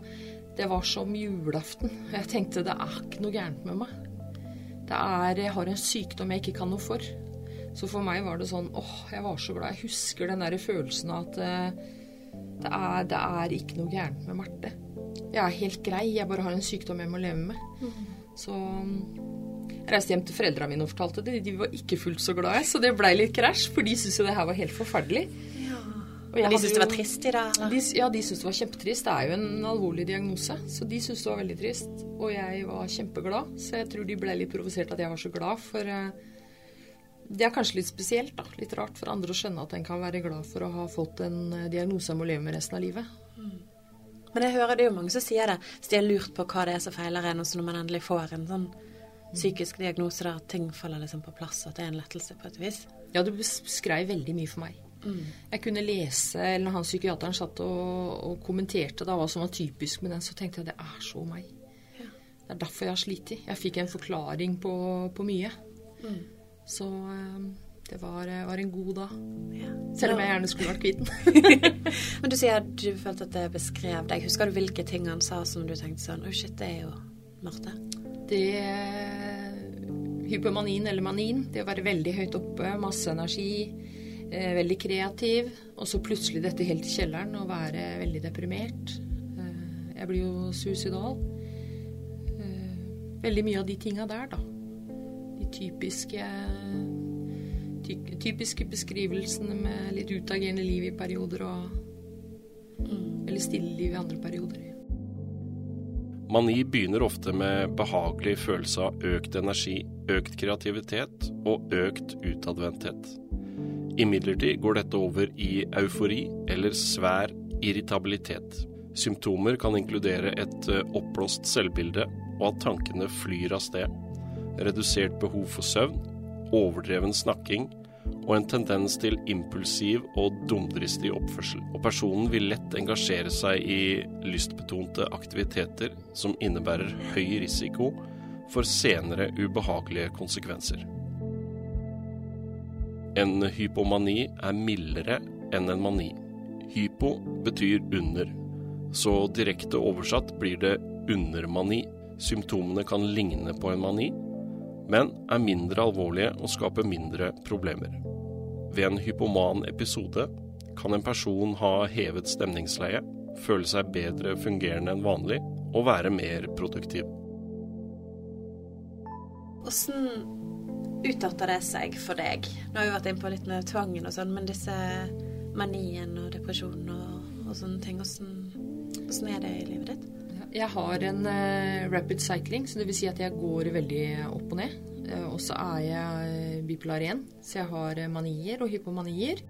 det var som julaften. Jeg tenkte det er ikke noe gærent med meg. Det er, jeg har en sykdom jeg ikke kan noe for. Så for meg var det sånn åh, jeg var så glad. Jeg husker den der følelsen av at eh, det er, det er ikke noe gærent med Marte jeg er helt grei, jeg bare har en sykdom jeg må leve med. Mm. Så jeg reiste hjem til foreldrene mine og fortalte det. De var ikke fullt så glade, så det blei litt krasj, for de syntes jo det her var helt forferdelig. Ja. Og de syntes det var trist i dag? De, ja, de syntes det var kjempetrist. Det er jo en alvorlig diagnose, så de syntes det var veldig trist. Og jeg var kjempeglad, så jeg tror de ble litt provosert at jeg var så glad, for uh, det er kanskje litt spesielt, da. Litt rart for andre å skjønne at en kan være glad for å ha fått en uh, diagnose en må leve med resten av livet. Mm. Men jeg hører det er jo mange som sier det, så de har lurt på hva det er som feiler en, og så når man endelig får en sånn psykisk diagnose der ting faller liksom på plass, og at det er en lettelse på et vis. Ja, du beskrev veldig mye for meg. Mm. Jeg kunne lese, eller han psykiateren satt og, og, kommenterte da hva som var typisk med den, så tenkte jeg det er så meg. Ja. Det er derfor jeg har slitt. Jeg fikk en forklaring på, på mye. Mm. Så um, det var, eh, var en god dag. Ja. Selv om jeg gjerne skulle vært kvitt den. Men du sier at du følte at det beskrev deg. Husker du hvilke ting han sa som du tenkte sånn Å, oh shit, det er jo Marte? Det Hypomanien eller manin. Det å være veldig høyt oppe, masse energi, eh, veldig kreativ. Og så plutselig dette helt i kjelleren og være veldig deprimert. Eh, jeg blir jo suicidal. Eh, veldig mye av de tinga der, da. De typiske ty typiske beskrivelsene med litt utagerende liv i perioder og mm. Eller stille liv i andre perioder. Mani begynner ofte med behagelig følelse av økt energi, økt kreativitet og økt utadvendthet. Imidlertid går dette over i eufori eller svær irritabilitet. Symptomer kan inkludere et eh, oppblåst selvbilde og at tankene flyr av sted. Redusert behov for søvn, overdreven snakking og en tendens til impulsiv og dumdristig oppførsel. Og personen vil lett engasjere seg i lystbetonte aktiviteter som innebærer høy risiko for senere ubehagelige konsekvenser. En hypomani er mildere enn en mani. Hypo betyr under, så direkte oversatt blir det undermani. Symptomene kan ligne på en mani, men er mindre alvorlige og skaper mindre problemer. Ved en hypoman episode kan en person ha hevet stemningsleie, føle seg bedre fungerende enn vanlig og være mer produktiv. Hvordan utarter det seg for deg? Nå har vi vært inne på litt med tvangen og sånn, men disse manien og depresjonen og, og sånne ting, åssen er det i livet ditt? Jeg har en uh, rapid cycling, så det vil si at jeg går veldig opp og ned. Uh, og så er jeg eh, bipolar 1, så jeg har manier og hypomanier.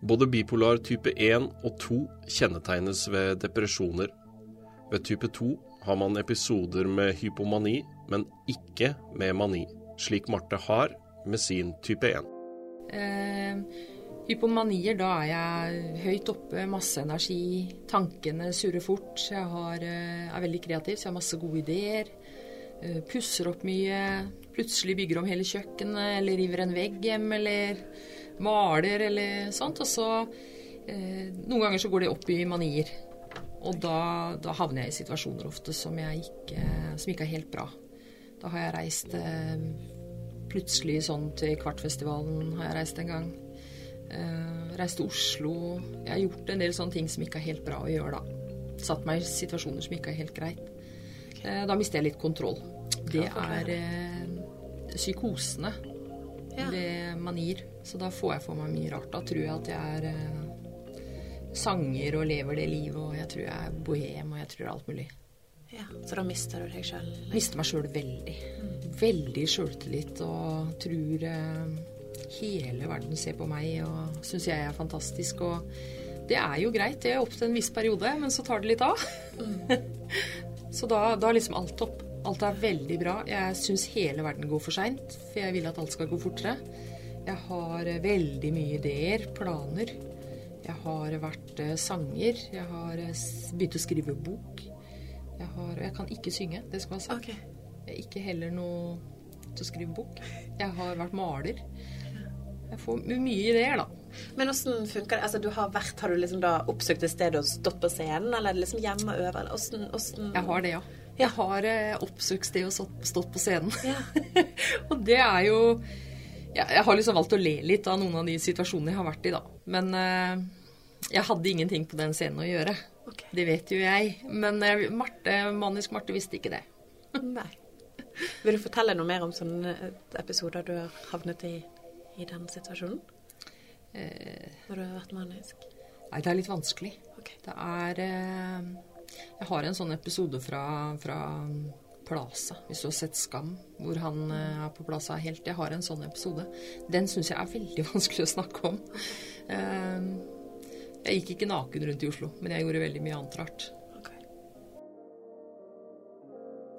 Både bipolar type 1 og 2 kjennetegnes ved depresjoner. Ved type 2 har man episoder med hypomani, men ikke med mani, slik Marte har med sin type 1. Eh, hypomanier, da er jeg høyt oppe, masse energi, tankene surrer fort. Jeg har, eh, er veldig kreativ, så jeg har masse gode ideer. Eh, pusser opp mye. Plutselig bygger om hele kjøkkenet, eller river en vegg hjem, eller maler, eller sånt. Og så eh, Noen ganger så går det opp i manier. Og da, da, havner jeg i situasjoner ofte som, ikke, som ikke er helt bra. Da har jeg reist plutselig sånn til Kvartfestivalen har jeg reist en gang. Eh, reist til Oslo. Jeg har gjort en del sånne ting som ikke er helt bra å gjøre, da. Satt meg i situasjoner som ikke er helt greit. Eh, da mister jeg litt kontroll. Det er eh, psykosene ja. ved manier. Så da får jeg for meg mye rart. Da tror jeg at jeg er eh, sanger og lever det livet, og jeg tror jeg er bohem, og jeg tror alt mulig. Ja, Så da mister du deg sjøl? Mister meg sjøl veldig. Mm. Veldig sjøltillit og tror hele verden ser på meg og syns jeg er fantastisk. Og det er jo greit, det er opp til en viss periode, men så tar det litt av. Så da, da er liksom alt opp. Alt er veldig bra. Jeg syns hele verden går for seint, for jeg vil at alt skal gå fortere. Jeg har veldig mye ideer, planer. Jeg har vært eh, sanger. Jeg har eh, begynt å skrive bok. Jeg, har, jeg kan ikke synge, det skal jeg ha sagt. Okay. Jeg er ikke heller noe til å skrive bok. Jeg har vært maler. Jeg får mye ideer, da. Men åssen funker det? Altså, du har, vært, har du liksom da oppsøkt et sted og stått på scenen, eller er det liksom hjemme og øver? Hvordan, hvordan... Jeg har det, ja. Jeg har eh, oppsøkt sted og stått på scenen. Ja. og det er jo ja, Jeg har liksom valgt å le litt av noen av de situasjonene jeg har vært i, da. Men eh, jeg hadde ingenting på den scenen å gjøre. Okay. Det vet jo jeg. Men eh, Marte, Manisk Marte visste ikke det. Nei. Vil du fortelle noe mer om sånne episoder du har havnet i i den situasjonen? Eh, Når du har vært manisk? Nei, det er litt vanskelig. Okay. Det er eh, Jeg har en sånn episode fra, fra Plaza, hvis du har sett Skam, hvor han eh, er på Plaza helt. Jeg har en sånn episode. Den syns jeg er veldig vanskelig å snakke om. Jeg gikk ikke naken rundt i Oslo, men jeg gjorde veldig mye annet rart.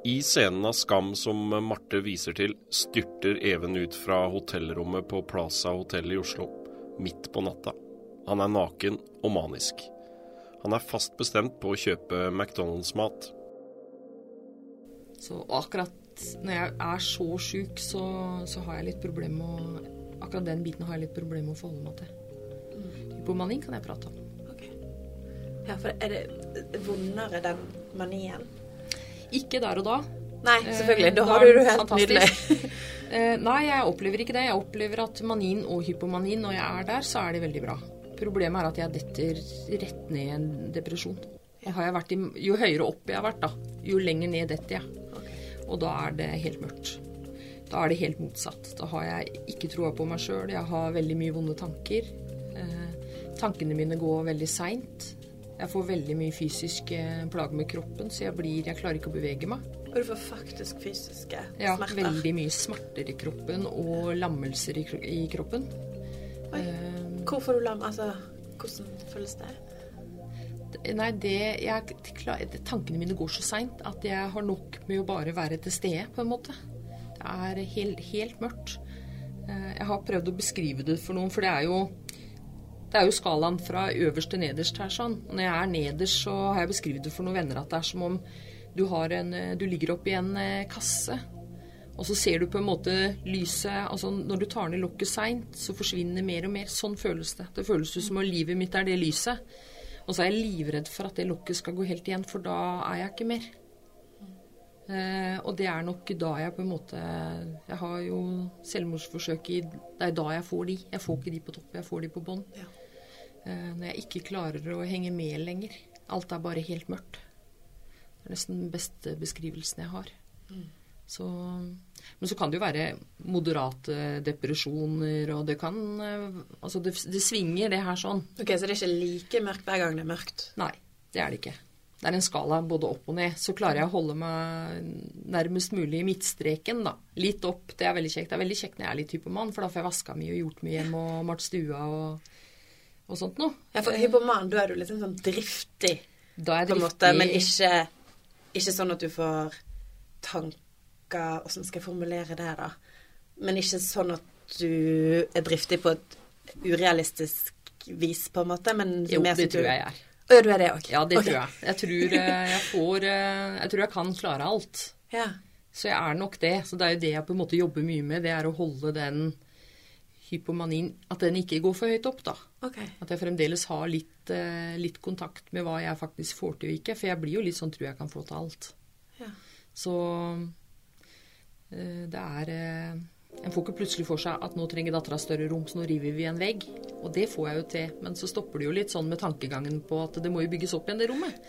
I scenen av Skam som Marte viser til, styrter Even ut fra hotellrommet på Plaza hotell i Oslo, midt på natta. Han er naken og manisk. Han er fast bestemt på å kjøpe McDonald's-mat. Så akkurat når jeg er så sjuk, så, så, har jeg litt problemer med å Akkurat den biten har jeg litt problemer med å forholde meg til. Hypomani kan jeg prate om. Okay. Ja, for er det vondere, den manien? Ikke der og da. Nei, selvfølgelig. Da, eh, har du det helt nydelig. eh, nei, jeg opplever ikke det. Jeg opplever at manin og hypomanin, når jeg er der, så er det veldig bra. Problemet er at jeg detter rett ned i en depresjon. I, jo høyere opp jeg har vært, da, jo lenger ned detter jeg. Okay. Og da er det helt mørkt. Da er det helt motsatt. Da har jeg ikke troa på meg sjøl. Jeg har veldig mye vonde tanker. Tankene mine går veldig seint. Jeg får veldig mye fysisk plager med kroppen, så jeg, blir, jeg klarer ikke å bevege meg. Og du får faktisk fysiske ja, smerter? Ja, veldig mye smerter i kroppen og lammelser i, i kroppen. Oi. Um, Hvor får du lam... Altså, hvordan føles det? Nei, det, jeg, Tankene mine går så seint at jeg har nok med å bare være til stede, på en måte. Det er helt, helt mørkt. Eh, jeg har prøvd å beskrive det for noen, for det er jo det er jo skalaen fra øverst til nederst her. sånn. Når jeg er nederst, så har jeg beskrevet det for noen venner at det er som om du, en, du ligger oppi en eh, kasse, og så ser du på en måte lyset altså Når du tar ned lokket seint, så forsvinner mer og mer. Sånn føles det. Det føles som om livet mitt er det lyset. Og så er jeg livredd for at det lokket skal gå helt igjen, for da er jeg ikke mer. Eh, og det er nok da jeg på en måte Jeg har jo selvmordsforsøk i Det er da jeg får de. Jeg får ikke de på topp, jeg får de på bånn. Ja. Eh, når jeg ikke klarer å henge med lenger. Alt er bare helt mørkt. Det er nesten den beste beskrivelsen jeg har. Mm. Så, men så kan det jo være moderate depresjoner, og det kan eh, Altså, det, det, svinger, det her sånn. Ok, Så det er ikke like mørkt hver gang det er mørkt? Nei, det er det ikke. Det er en skala både opp og ned. Så klarer jeg å holde meg nærmest mulig i midtstreken, da. Litt opp, det er veldig kjekt. Det er veldig kjekt når jeg er litt hypoman, for da får jeg vaska mye og gjort mye hjemme og malt stua og og sånt noe. Ja, for hypoman, da er du liksom sånn driftig, da er på en måte, men ikke ikke sånn at du får tanker Åssen skal jeg formulere det, da? Men ikke sånn at du er driftig på et urealistisk vis, på en måte? Men Jo, mer det sånn tror jeg jeg er. Å, ja, du er det òg? Ja, det tror jeg. Jeg tror eh, jeg får eh, Jeg tror jeg kan klare alt. Ja. Så jeg er nok det. Så det er jo det jeg på en måte jobber mye med. Det er å holde den hypomanien At den ikke går for høyt opp, da. Okay. At jeg fremdeles har litt, eh, litt kontakt med hva jeg faktisk får til og ikke. For jeg blir jo litt sånn tror jeg kan få til alt. Ja. Så eh, det er eh, En får ikke plutselig for seg at nå trenger dattera større rom, så nå river vi en vegg. Og det får jeg jo til. Men så stopper det jo litt sånn med tankegangen på at det må jo bygges opp igjen, det rommet.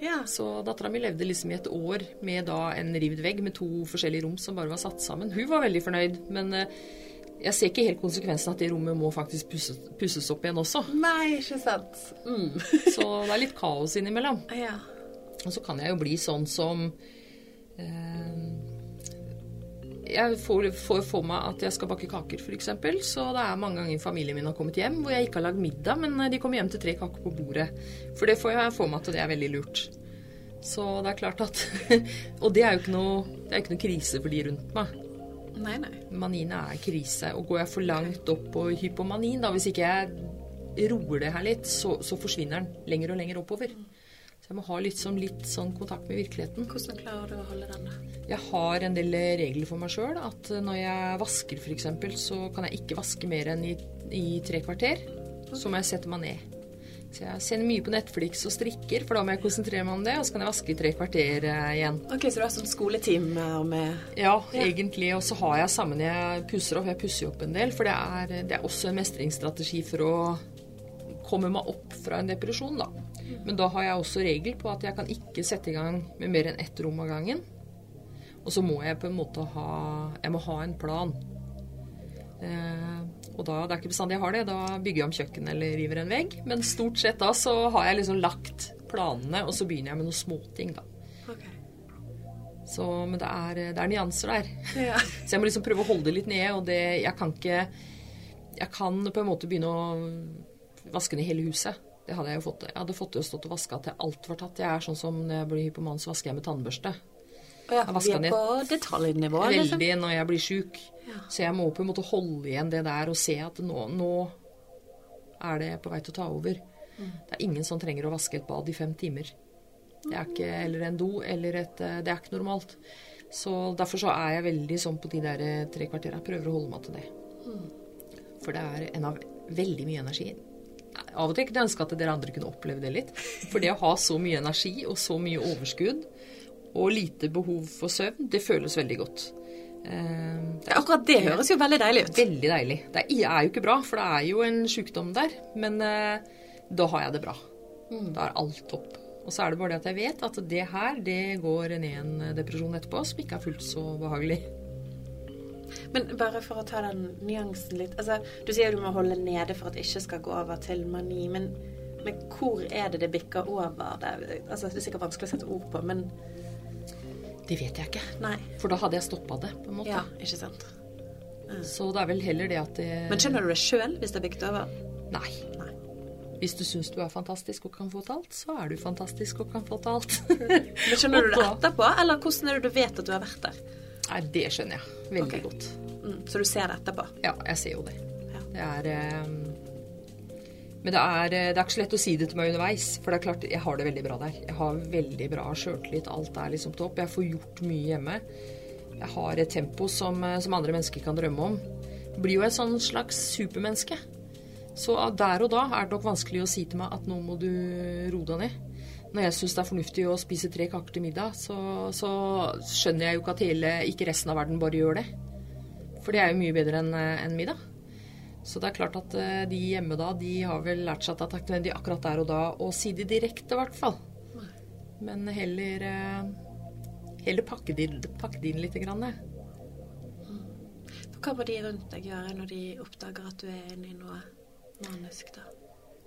ja. Så dattera mi levde liksom i et år med da en rivd vegg med to forskjellige rom som bare var satt sammen. Hun var veldig fornøyd, men eh, jeg ser ikke helt konsekvensen at det rommet må faktisk pusses, pusses opp igjen også. Nei, ikke sant. Mm. Så det er litt kaos innimellom. Ja. Og så kan jeg jo bli sånn som eh, Jeg får, får for meg at jeg skal bake kaker, f.eks. Så det er mange ganger familien min har kommet hjem hvor jeg ikke har lagd middag, men eh, de kommer hjem til tre kaker på bordet. For det får jeg for meg at det er veldig lurt. Så det er klart at Og det er jo ikke noe, det er ikke noe krise for de rundt meg. Nei, nei. Manien er krise. Og går jeg for langt opp på hypomanien, da, hvis ikke jeg roer det her litt, så, så forsvinner den lenger og lenger oppover. Så jeg må ha litt, sånn, litt sånn kontakt med virkeligheten. Hvordan klarer du å holde den, da? Jeg har en del regler for meg sjøl. At når jeg vasker f.eks., så kan jeg ikke vaske mer enn i, i tre kvarter. Så må jeg sette meg ned. Så jeg ser mye på Netflix og strikker, for da må jeg konsentrere meg om det. Og så kan jeg vaske i tre kvarter eh, igjen. Ok, Så du har sånn skoleteam med Ja, Ja. egentlig. Og så har jeg sammen jeg pusser opp. Jeg pusser opp en del, for det er, det er også en mestringsstrategi for å komme meg opp fra en depresjon, da. Men da har jeg også regel på at jeg kan ikke sette i gang med mer enn ett rom av gangen. Og så må jeg på en måte ha Jeg må ha en plan. Eh, og da, det er ikke bestandig jeg har det. Da bygger jeg om kjøkkenet eller river en vegg. Men stort sett da så har jeg liksom lagt planene, og så begynner jeg med noen småting, da. Ok. Så, men det er, det er nyanser der. Ja. Så jeg må liksom prøve å holde det litt nede, og det Jeg kan ikke Jeg kan på en måte begynne å vaske ned hele huset. Det hadde jeg jo fått. Jeg hadde fått til å stå og vaske til alt var tatt. Jeg er sånn som når jeg blir hypoman, så vasker jeg med tannbørste. Ja, vi er på detaljnivå. liksom. Veldig når jeg blir sjuk. Ja. Så jeg må på en måte holde igjen det der og se at nå, nå er det på vei til å ta over. Mm. Det er ingen som trenger å vaske et bad i fem timer. Det er ikke eller en do eller et eh, Det er ikke normalt. Så derfor så er jeg veldig sånn på de der eh, tre kvartera. Prøver å holde meg til det. For det er en av veldig mye energi. Av og til kunne jeg ønske at dere andre kunne oppleve det litt. For det å ha så mye energi og så mye overskudd og lite behov for søvn, det føles veldig godt. Eh, Akkurat det høres jo veldig deilig ut. Veldig deilig. Det er, er jo ikke bra, for det er jo en sykdom der. Men eh, da har jeg det bra. Da er alt topp. Og så er det bare det at jeg vet at det her, det går ned en depresjon etterpå, som ikke er fullt så behagelig. Men bare for å ta den nyansen litt altså, Du sier du må holde nede for at det ikke skal gå over til mani. Men, men hvor er det det bikker over? Det, altså, det er sikkert vanskelig å sette ord på, men Det vet jeg ikke. nei. For da hadde jeg stoppa det, på en måte. Ja, ikke sant. Så det er vel heller det at det Men skjønner du det sjøl hvis det er bygd over? Nei. Nei. Hvis du syns du er fantastisk og kan få til alt, så er du fantastisk og kan få til alt. Men skjønner du det etterpå, eller hvordan er det du vet at du har vært der? Nei, det skjønner jeg veldig okay. godt. Mm, så du ser det etterpå? Ja, jeg ser jo det. Ja. Det er eh, Men det er, eh, det er ikke så lett å si det til meg underveis. For det er klart, jeg har det veldig bra der. Jeg har veldig bra sjøltillit. Alt er liksom topp. Jeg får gjort mye hjemme. Jeg har et tempo som, eh, som andre mennesker kan drømme om. Jeg blir jo et sånn slags supermenneske. Så der og da er det nok vanskelig å si til meg at nå må du roe deg ned. Når jeg syns det er fornuftig å spise tre kaker til middag, så, så skjønner jeg jo ikke at hele, ikke resten av verden bare gjør det. For det er jo mye bedre enn en enn middag. Så det er klart at eh, de hjemme da, de har vel lært seg at det er takknemlig akkurat der og da å si det direkte, i hvert fall. Men heller eh, Heller pakke det pakke det inn litt. Grann, eh. Hva må de rundt deg gjøre når de oppdager at du er inne i noe manisk, da?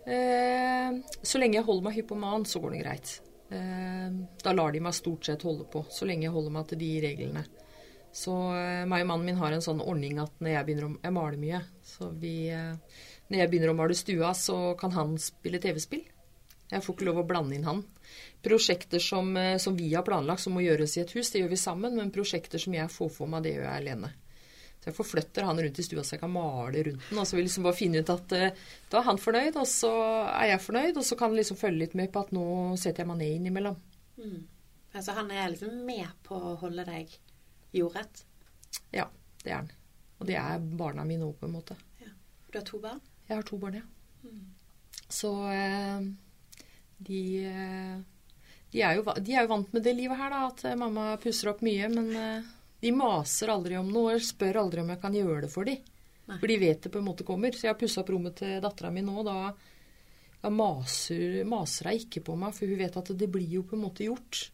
Eh, så lenge jeg holder meg hypoman, så går det greit. Eh, da lar de meg stort sett holde på, så lenge jeg holder meg til de reglene. Så eh, meg og mannen min har en sånn ordning at når jeg begynner å Jeg maler mye. Så vi eh, Når jeg begynner å male stua, så kan han spille TV-spill. Jeg får ikke lov å blande inn han. Prosjekter som, eh, som vi har planlagt som må gjøres i et hus, det gjør vi sammen. Men prosjekter som jeg får for meg, det gjør jeg alene. Så jeg forflytter han rundt i stua så jeg kan male rundt den. Og så vil jeg liksom bare finne ut at da er han fornøyd, og så er jeg fornøyd. Og så kan han liksom følge litt med på at nå setter jeg meg ned innimellom. Mm. Altså han er liksom med på å holde deg jordrett? Ja, det er han. Og det er barna mine òg, på en måte. Ja. Du har to barn? Jeg har to barn, ja. Mm. Så eh, de, eh, de, er jo, de, er jo, vant med det livet her, da. At mamma pusser opp mye. Men eh, de maser aldri om noe. Eller spør aldri om jeg kan gjøre det for dem. For de vet det på en måte kommer. Så jeg har pussa opp rommet til dattera mi nå. Da, da maser, maser hun ikke på meg, for hun vet at det blir jo på en måte gjort.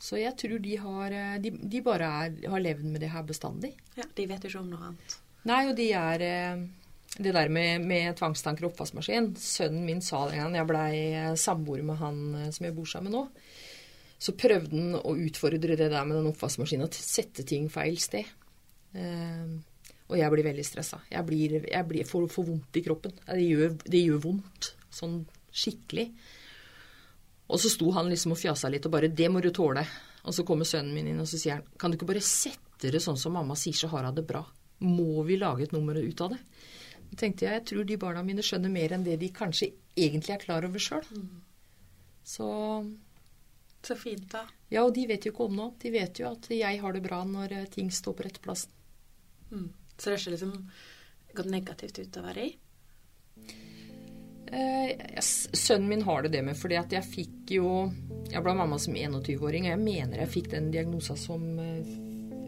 Så jeg tror de har eh, De, de bare er, har levd med det her bestandig. Ja, De vet jo ikke om noe annet. Nei, og de er eh, Det der med, med tvangstanker og oppvaskmaskin Sønnen min sa det en gang jeg blei eh, samboer med han som jeg bor sammen med nå. Så prøvde han å utfordre det der med den oppvaskmaskinen og sette ting feil sted. og jeg blir veldig stressa. Jeg, blir, jeg blir, får, får vondt i kroppen. Det gjør, det gjør vondt. Sånn skikkelig. Og så sto han liksom og fjasa litt og bare 'Det må du tåle'. Og så kommer sønnen min inn og så sier han 'Kan du ikke bare sette det sånn som mamma sier, så har hun det bra'? Må vi lage et nummer ut av det? Da tenkte jeg jeg tror de barna mine skjønner mer enn det de kanskje egentlig er klar over sjøl. Mm. Så Så fint, da. Ja, og de vet jo ikke om noe. De vet jo at jeg har det bra når eh, ting står på rett plass. Mm. Så det er ikke liksom gått negativt ut å være Eh, sønnen min har det det med, fordi at jeg fikk jo Jeg ble mamma som 21-åring, og jeg mener jeg fikk den diagnosa som eh,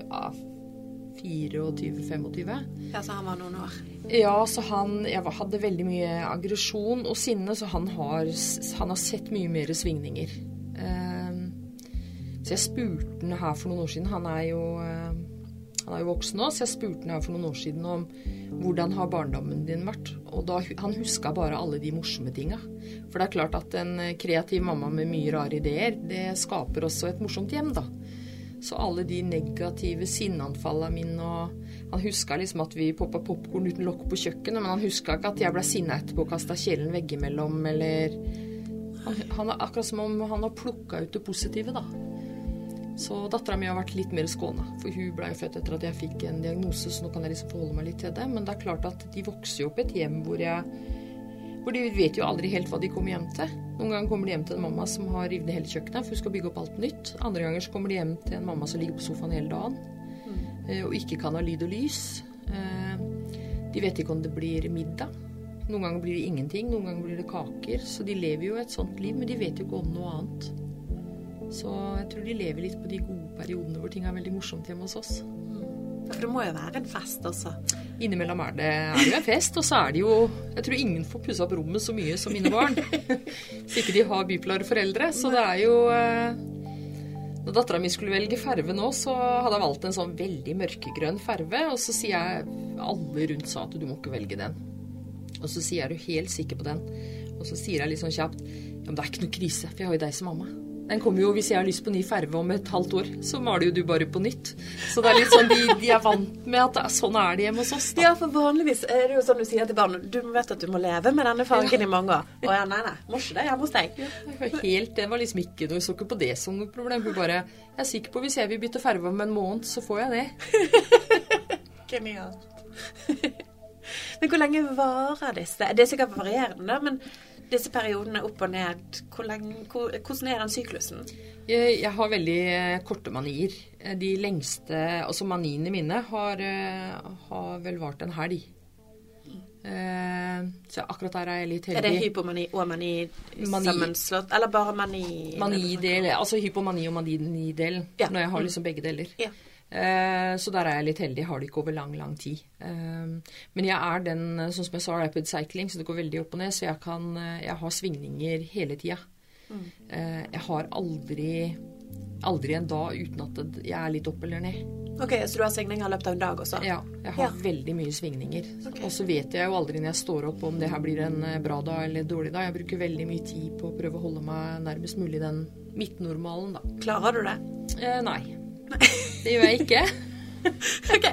ja, 24-25. Ja, Så han var noen år? Ja, så han Jeg hadde veldig mye aggresjon og sinne, så han har, han har sett mye mer svingninger. Eh, så jeg spurte han her for noen år siden Han er jo, han er jo voksen nå, så jeg spurte han her for noen år siden om hvordan har barndommen din vært? Og da, han huska bare alle de morsomme tinga. For det er klart at en kreativ mamma med mye rare ideer, det skaper også et morsomt hjem, da. Så alle de negative sinneanfallene mine og Han huska liksom at vi poppa popkorn uten lokk på kjøkkenet, men han huska ikke at jeg ble sinna etterpå og kasta kjelen veggimellom, eller han, han, Akkurat som om han har plukka ut det positive, da. Så dattera mi har vært litt mer skåna, for hun ble født etter at jeg fikk en diagnose, så nå kan jeg liksom forholde meg litt til det. Men det er klart at de vokser jo opp i et hjem hvor jeg hvor de vet jo aldri helt hva de kommer hjem til. Noen ganger kommer de hjem til en mamma som har revet ned hele kjøkkenet, for hun skal bygge opp alt nytt. Andre ganger så kommer de hjem til en mamma som ligger på sofaen hele dagen mm. og ikke kan ha lyd og lys. Eh, de vet ikke om det blir middag. Noen ganger blir det ingenting, noen ganger blir det kaker. Så de lever jo et sånt liv, men de vet jo ikke om noe annet. Så jeg tror de lever litt på de gode periodene hvor ting er veldig morsomt hjemme hos oss. For det må jo være en fest også? Innimellom er det, er det jo en fest. Og så er det jo Jeg tror ingen får pussa opp rommet så mye som mine barn. Hvis ikke de har bipolare foreldre. Så det er jo eh, Når dattera mi skulle velge farve nå, så hadde jeg valgt en sånn veldig mørkegrønn farve. Og så sier jeg Alle rundt sa at du må ikke velge den. Og så sier jeg er du helt sikker på den? Og så sier jeg litt sånn kjapt Ja, men det er ikke noe krise, for jeg har jo deg som mamma. Den kommer jo, Hvis jeg har lyst på ny farve om et halvt år, så maler jo du bare på nytt. Så det er litt sånn, de, de er vant med at det sånn er det hjemme hos oss. Da. Ja, for vanligvis er det jo sånn du sier til barn Du vet at du må leve med denne fargen ja. i mange år. Å ja, nei, nei. Må ikke det hjemme hos deg. Ja, helt, det var liksom ikke noe, så ikke på det som noe problem. Hun bare Jeg er sikker på hvis jeg vil bytte farge om en måned, så får jeg det. Genialt. men hvor lenge varer disse? Det er sikkert varierende, men disse periodene opp og ned, hvor lenge, hvor, hvordan er den syklusen? Jeg, jeg, har veldig eh, korte manier. Eh, de lengste Altså maniene mine har, eh, har vel vart en helg. Så akkurat der er jeg litt heldig. Er det hypomani og mani, mani sammenslått, eller bare mani? Manidel, altså hypomani og manidel, ja. når jeg har mm. liksom begge deler. Ja. Eh, så der er jeg litt heldig. Jeg har det ikke over lang, lang tid. Eh, men jeg er den, sånn som jeg sa, rapid cycling, så det går veldig opp og ned. Så jeg, kan, eh, jeg har svingninger hele tida. Mm. Jeg har aldri, aldri en dag uten at jeg er litt opp eller ned. Ok, Så du har svingninger i løpet av en dag også? Ja, jeg har ja. veldig mye svingninger. Okay. Og så vet jeg jo aldri når jeg står opp om det her blir en bra dag eller en dårlig dag. Jeg bruker veldig mye tid på å prøve å holde meg nærmest mulig den midtnormalen, da. Klarer du det? Eh, nei. Det gjør jeg ikke. ok,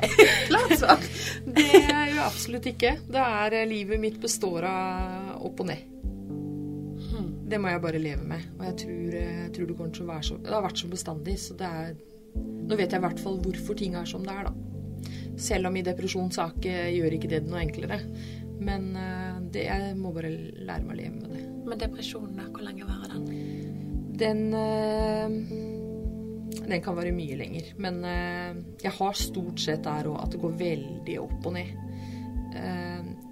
klart svar. det gjør jeg absolutt ikke. Det er eh, Livet mitt består av opp og ned. Hmm. Det må jeg bare leve med. Og jeg tror, jeg tror det kommer til å være så Det har vært så bestandig, så det er Nå vet jeg i hvert fall hvorfor ting er som det er, da. Selv om i depresjonssak gjør ikke det noe enklere. Men eh, det, jeg må bare lære meg å leve med det. Men depresjonen, da? Hvor lenge varer den? Den eh, Den kan vare mye lenger. Men eh, jeg har stort sett der òg at det går veldig opp og ned.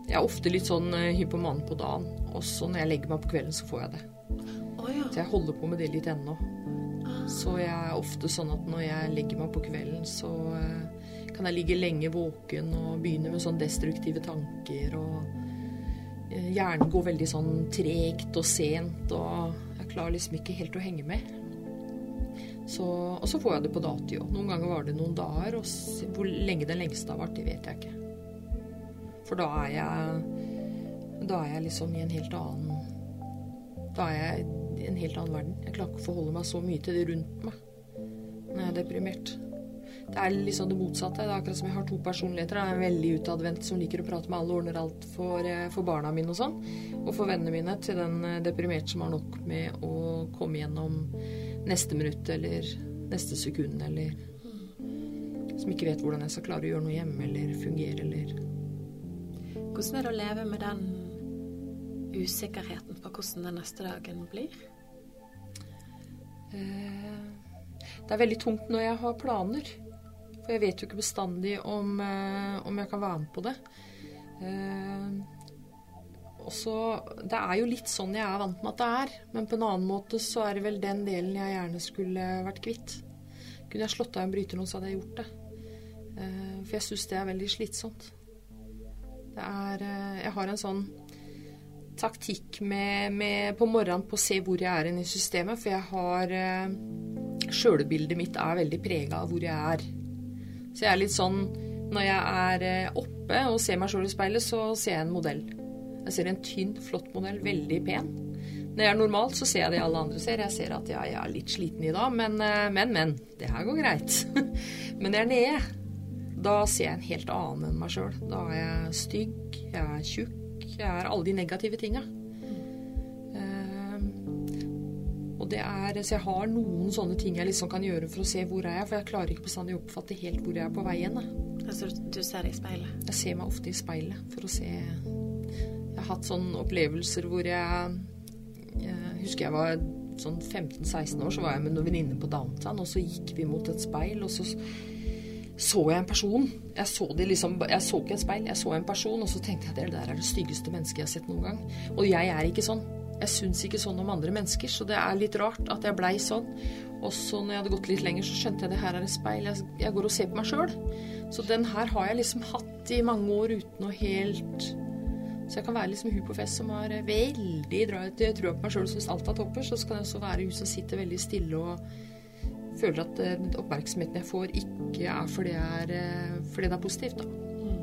Jeg er ofte litt sånn hypoman på dagen. Også når jeg legger meg på kvelden, så får jeg det. Oh, ja. Så jeg holder på med det litt ennå. Så jeg er ofte sånn at når jeg legger meg på kvelden, så kan jeg ligge lenge våken og begynne med sånn destruktive tanker. Og hjernen går veldig sånn tregt og sent, og jeg klarer liksom ikke helt å henge med. Så, og så får jeg det på dati òg. Noen ganger var det noen dager. Og hvor lenge den lengste har vært, det vet jeg ikke. For da er jeg Da er jeg liksom i en helt annen Da er jeg i en helt annen verden. Jeg klarer ikke å forholde meg så mye til det rundt meg når jeg er deprimert. Det er liksom det motsatte. Det er akkurat som jeg har to personligheter. Jeg er veldig utadvendt som liker å prate med alle ordner alt for, eh, for, barna mine og sånn. Og for vennene mine til den eh, deprimerte som har nok med å komme gjennom neste minutt eller neste sekund eller Som ikke vet hvordan jeg skal klare å gjøre noe hjemme eller fungere eller hvordan er det å leve med den usikkerheten på hvordan den neste dagen blir? Eh, det er veldig tungt når jeg har planer. For jeg vet jo ikke bestandig om, eh, om jeg kan være med på det. Eh, og Det er jo litt sånn jeg er vant med at det er. Men på en annen måte så er det vel den delen jeg gjerne skulle vært kvitt. Kunne jeg slått av en bryter nå, så hadde jeg gjort det. For jeg syns det er veldig slitsomt. Det er eh, Jeg har en sånn taktikk med, med, på morgenen på å se hvor jeg er i systemet, for jeg har eh, Sjølbildet mitt er veldig prega av hvor jeg er. Så jeg er litt sånn Når jeg er eh, oppe og ser meg sjøl i speilet, så ser jeg en modell. Jeg ser en tynn, flott modell. Veldig pen. Når jeg er normalt, så ser jeg det alle andre ser. Jeg ser at ja, jeg er litt sliten i dag, men, men, men. Det her går greit. men når jeg er nede, da ser jeg en helt annen enn meg sjøl. Da er jeg stygg, jeg er tjukk, jeg er alle de negative tinga. Og det er, så jeg har noen sånne ting jeg liksom kan gjøre for å se hvor jeg er, for jeg klarer ikke bestandig å oppfatte helt hvor jeg er på vei hen. Altså du ser deg i speilet? Jeg ser meg ofte i speilet for å se Jeg har hatt sånne opplevelser hvor jeg Jeg husker jeg var sånn 15-16 år, så var jeg med noen venninner på downtown, og så gikk vi mot et speil, og så så jeg en person. Jeg så, liksom, jeg så ikke et speil, jeg så en person, og så tenkte jeg at det der er det styggeste mennesket jeg har sett noen gang. Og jeg er ikke sånn. Jeg syns ikke sånn om andre mennesker, så det er litt rart at jeg blei sånn. Og så når jeg hadde gått litt lenger, så skjønte jeg det her er et speil. Jeg, jeg går og ser på meg sjøl. Så den her har jeg liksom hatt i mange år uten å helt Så jeg kan være liksom hun på fest som har veldig trua på meg sjøl og syns alt er topper. Så kan jeg også være hun som sitter veldig stille og føler at den oppmerksomheten jeg får, ikke er fordi, det er, uh, fordi det er positivt. Da. Mm.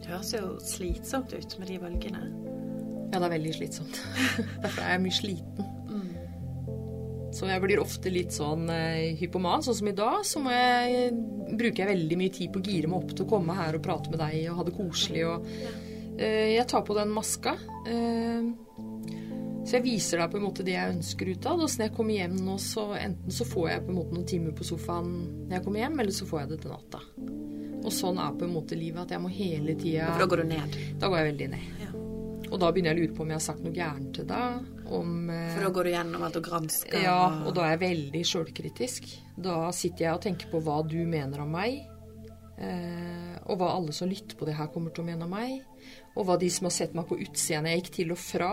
Det høres jo slitsomt ut med de valgene. Ja, det er veldig slitsomt. Derfor er jeg mye sliten. Mm. Så jeg blir ofte litt sånn uh, hypoman. Sånn som i dag, så jeg, bruker jeg veldig mye tid på å gire meg opp til å komme her og prate med deg og ha det koselig. Og, jeg tar på den maska. Uh, så jeg viser deg på en måte det jeg ønsker ut av Og så når jeg kommer hjem nå, så enten så får jeg på en måte noen timer på sofaen når jeg kommer hjem, eller så får jeg det til natta. Og sånn er på en måte livet, at jeg må hele tida For da går du ned? Da går jeg veldig ned. Og da begynner jeg å lure på om jeg har sagt noe gærent til deg. Om, eh, For da går du gjennom alt og gransker? Ja, og da er jeg veldig sjølkritisk. Da sitter jeg og tenker på hva du mener om meg. Eh, og hva alle som lytter på det her, kommer til å mene om meg. Og hva de som har sett meg på utseendet jeg gikk til og fra,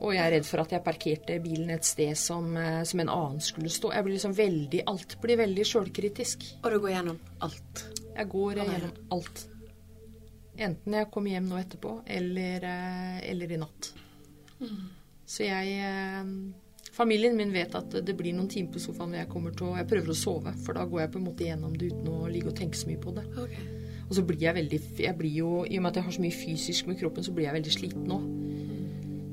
og jeg er redd for at jeg parkerte bilen et sted som, eh, som en annen skulle stå. Jeg blir liksom veldig, Alt blir veldig sjølkritisk. Og du går gjennom alt? Jeg går gjennom alt. Enten jeg kommer hjem nå etterpå, eller, eh, eller i natt. Mm. Så jeg eh, Familien min vet at det blir noen timer på sofaen når jeg kommer til å Jeg prøver å sove, for da går jeg på en måte gjennom det uten å ligge og tenke så mye på det. Okay. Og så blir jeg veldig jeg blir jo, I og med at jeg har så mye fysisk med kroppen, så blir jeg veldig sliten nå.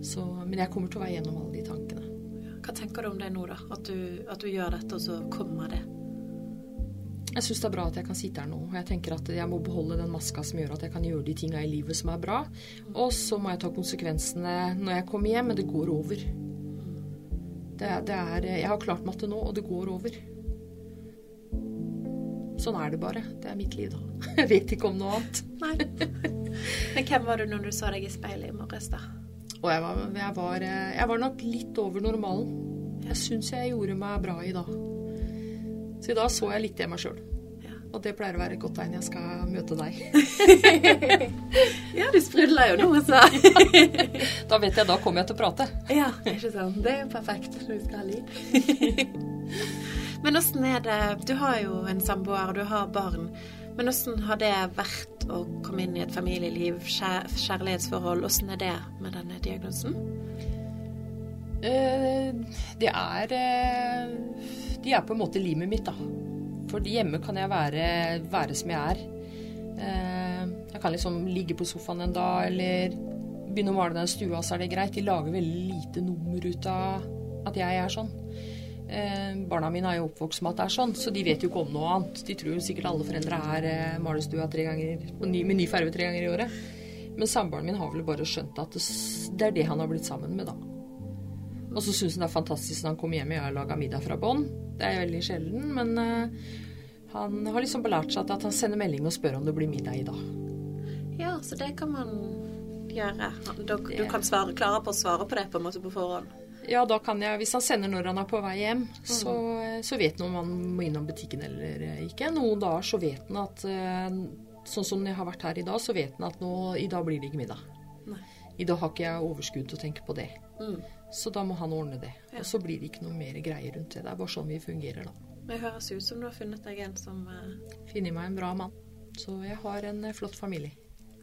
Så, men jeg kommer til å være gjennom alle de tankene. Hva tenker du om det nå, da? At du, at du gjør dette, og så kommer det? Jeg syns det er bra at jeg kan sitte her nå. og Jeg tenker at jeg må beholde den maska som gjør at jeg kan gjøre de tinga i livet som er bra. Og så må jeg ta konsekvensene når jeg kommer hjem, men det går over. Det, det er, jeg har klart meg til nå, og det går over. Sånn er det bare. Det er mitt liv, da. Jeg vet ikke om noe annet. Nei. Men hvem var du når du så deg i speilet i morges, da? Og jeg var, jeg var, jeg var nok litt over normalen. Jeg syns jeg gjorde meg bra i dag. Så i dag så jeg litt i meg sjøl. Og det pleier å være et godt tegn jeg skal møte deg. Ja, du sprudler jo nå, så. Da vet jeg, da kommer jeg til å prate. Ja, ikke sant. Det er jo perfekt når du skal ha liv. Men åssen er det Du har jo en samboer, og du har barn. Men åssen har det vært å komme inn i et familieliv, kjærlighetsforhold? Åssen er det med denne diagnosen? Eh, det er eh, De er på en måte limet mitt, da. For hjemme kan jeg være, være som jeg er. Eh, jeg kan liksom ligge på sofaen en dag, eller begynne å male den stua, så er det greit. De lager veldig lite nummer ut av at jeg er sånn. Barna mine er jo oppvokst med at det er sånn, så de vet jo ikke om noe annet. De tror jo sikkert alle foreldre er malestua tre med ny farge tre ganger i året. Men samboeren min har vel bare skjønt at det er det han har blitt sammen med, da. Og så syns han det er fantastisk når han kommer hjem og jeg har laga middag fra bånn. Det er veldig sjelden, men eh, han har liksom belært seg at han sender melding og spør om det blir middag i dag. Ja, så det kan man gjøre. Du, du kan svare, klare på å svare på det på en måte på forhånd. Ja, da kan jeg, Hvis han sender når han er på vei hjem, så, så vet han om han må innom butikken eller ikke. Noen dager så vet han at eh, Sånn som jeg har vært her i dag, så vet han at nå, i dag blir det ikke middag. Nei. I dag har ikke jeg overskudd til å tenke på det. Mm. Så da må han ordne det. Ja. Og så blir det ikke noe mer greier rundt det. Det er bare sånn vi fungerer, da. Det høres ut som du har funnet deg en som uh... Funnet meg en bra mann. Så jeg har en eh, flott familie.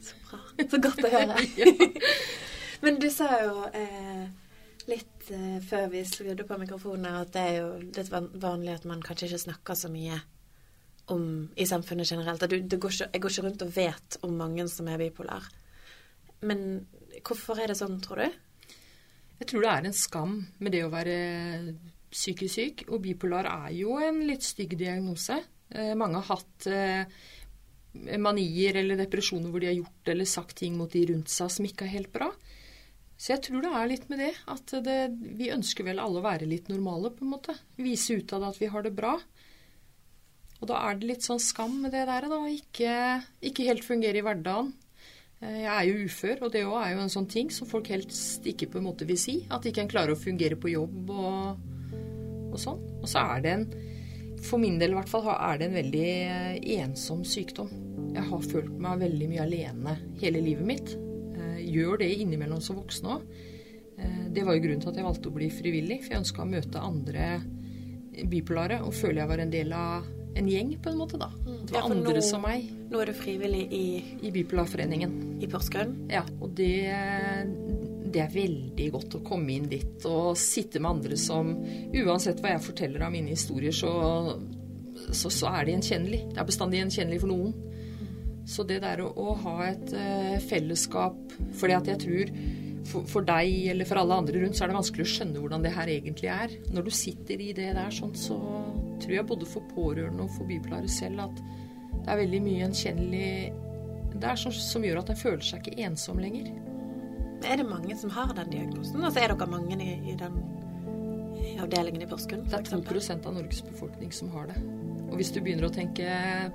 Så bra. Så godt å høre. Men du sa jo eh, litt eh, før vi skrudde på mikrofonene at det er jo litt van vanlig at man kanskje ikke snakker så mye om i samfunnet generelt. At du, det går ikke, jeg går ikke rundt og vet om mange som er bipolar. Men hvorfor er det sånn, tror du? Jeg tror det er en skam med det å være psykisk syk. Og bipolar er jo en litt stygg diagnose. Eh, mange har hatt eh, manier eller depresjoner hvor de har gjort eller sagt ting mot de rundt seg som ikke er helt bra. Så jeg tror det er litt med det. At det, vi ønsker vel alle å være litt normale, på en måte. Vise utad at vi har det bra. Og da er det litt sånn skam med det der, da. Ikke, ikke helt fungere i hverdagen. Eh, Jeg er jo ufør, og det òg er jo en sånn ting som folk helst ikke på en måte vil si. At ikke en klarer å fungere på jobb og, og sånn. Og så er det en For min del i hvert fall er det en veldig eh, ensom sykdom. Jeg har følt meg veldig mye alene hele livet mitt. Eh, Gjør det innimellom som voksen òg. Det var jo grunnen til at jeg valgte å bli frivillig. For jeg ønska å møte andre bipolare og føle jeg var en del av en gjeng, på en måte. da. Det var ja, andre nå- som meg Nå er du frivillig i, i Bipolarforeningen. i Porsgrunn. Ja, og det, det er veldig godt å komme inn dit og sitte med andre som Uansett hva jeg forteller av mine historier, så, så, så er de gjenkjennelig. Det er bestandig gjenkjennelig for noen. Så det der å, å ha et uh, fellesskap Fordi at jeg tror for, for deg eller for alle andre rundt, så er det vanskelig å skjønne hvordan det her egentlig er. Når du sitter i det der sånn, så tror jeg både for pårørende og for bipolare selv at det er veldig mye gjenkjennelig Det er sånn som gjør at en føler seg ikke ensom lenger. Er det mange som har den diagnosen? Altså Er dere mange i, i den i avdelingen i Porsgrunn? Det er 2 eksempel? av Norges befolkning som har det. Og hvis du begynner å tenke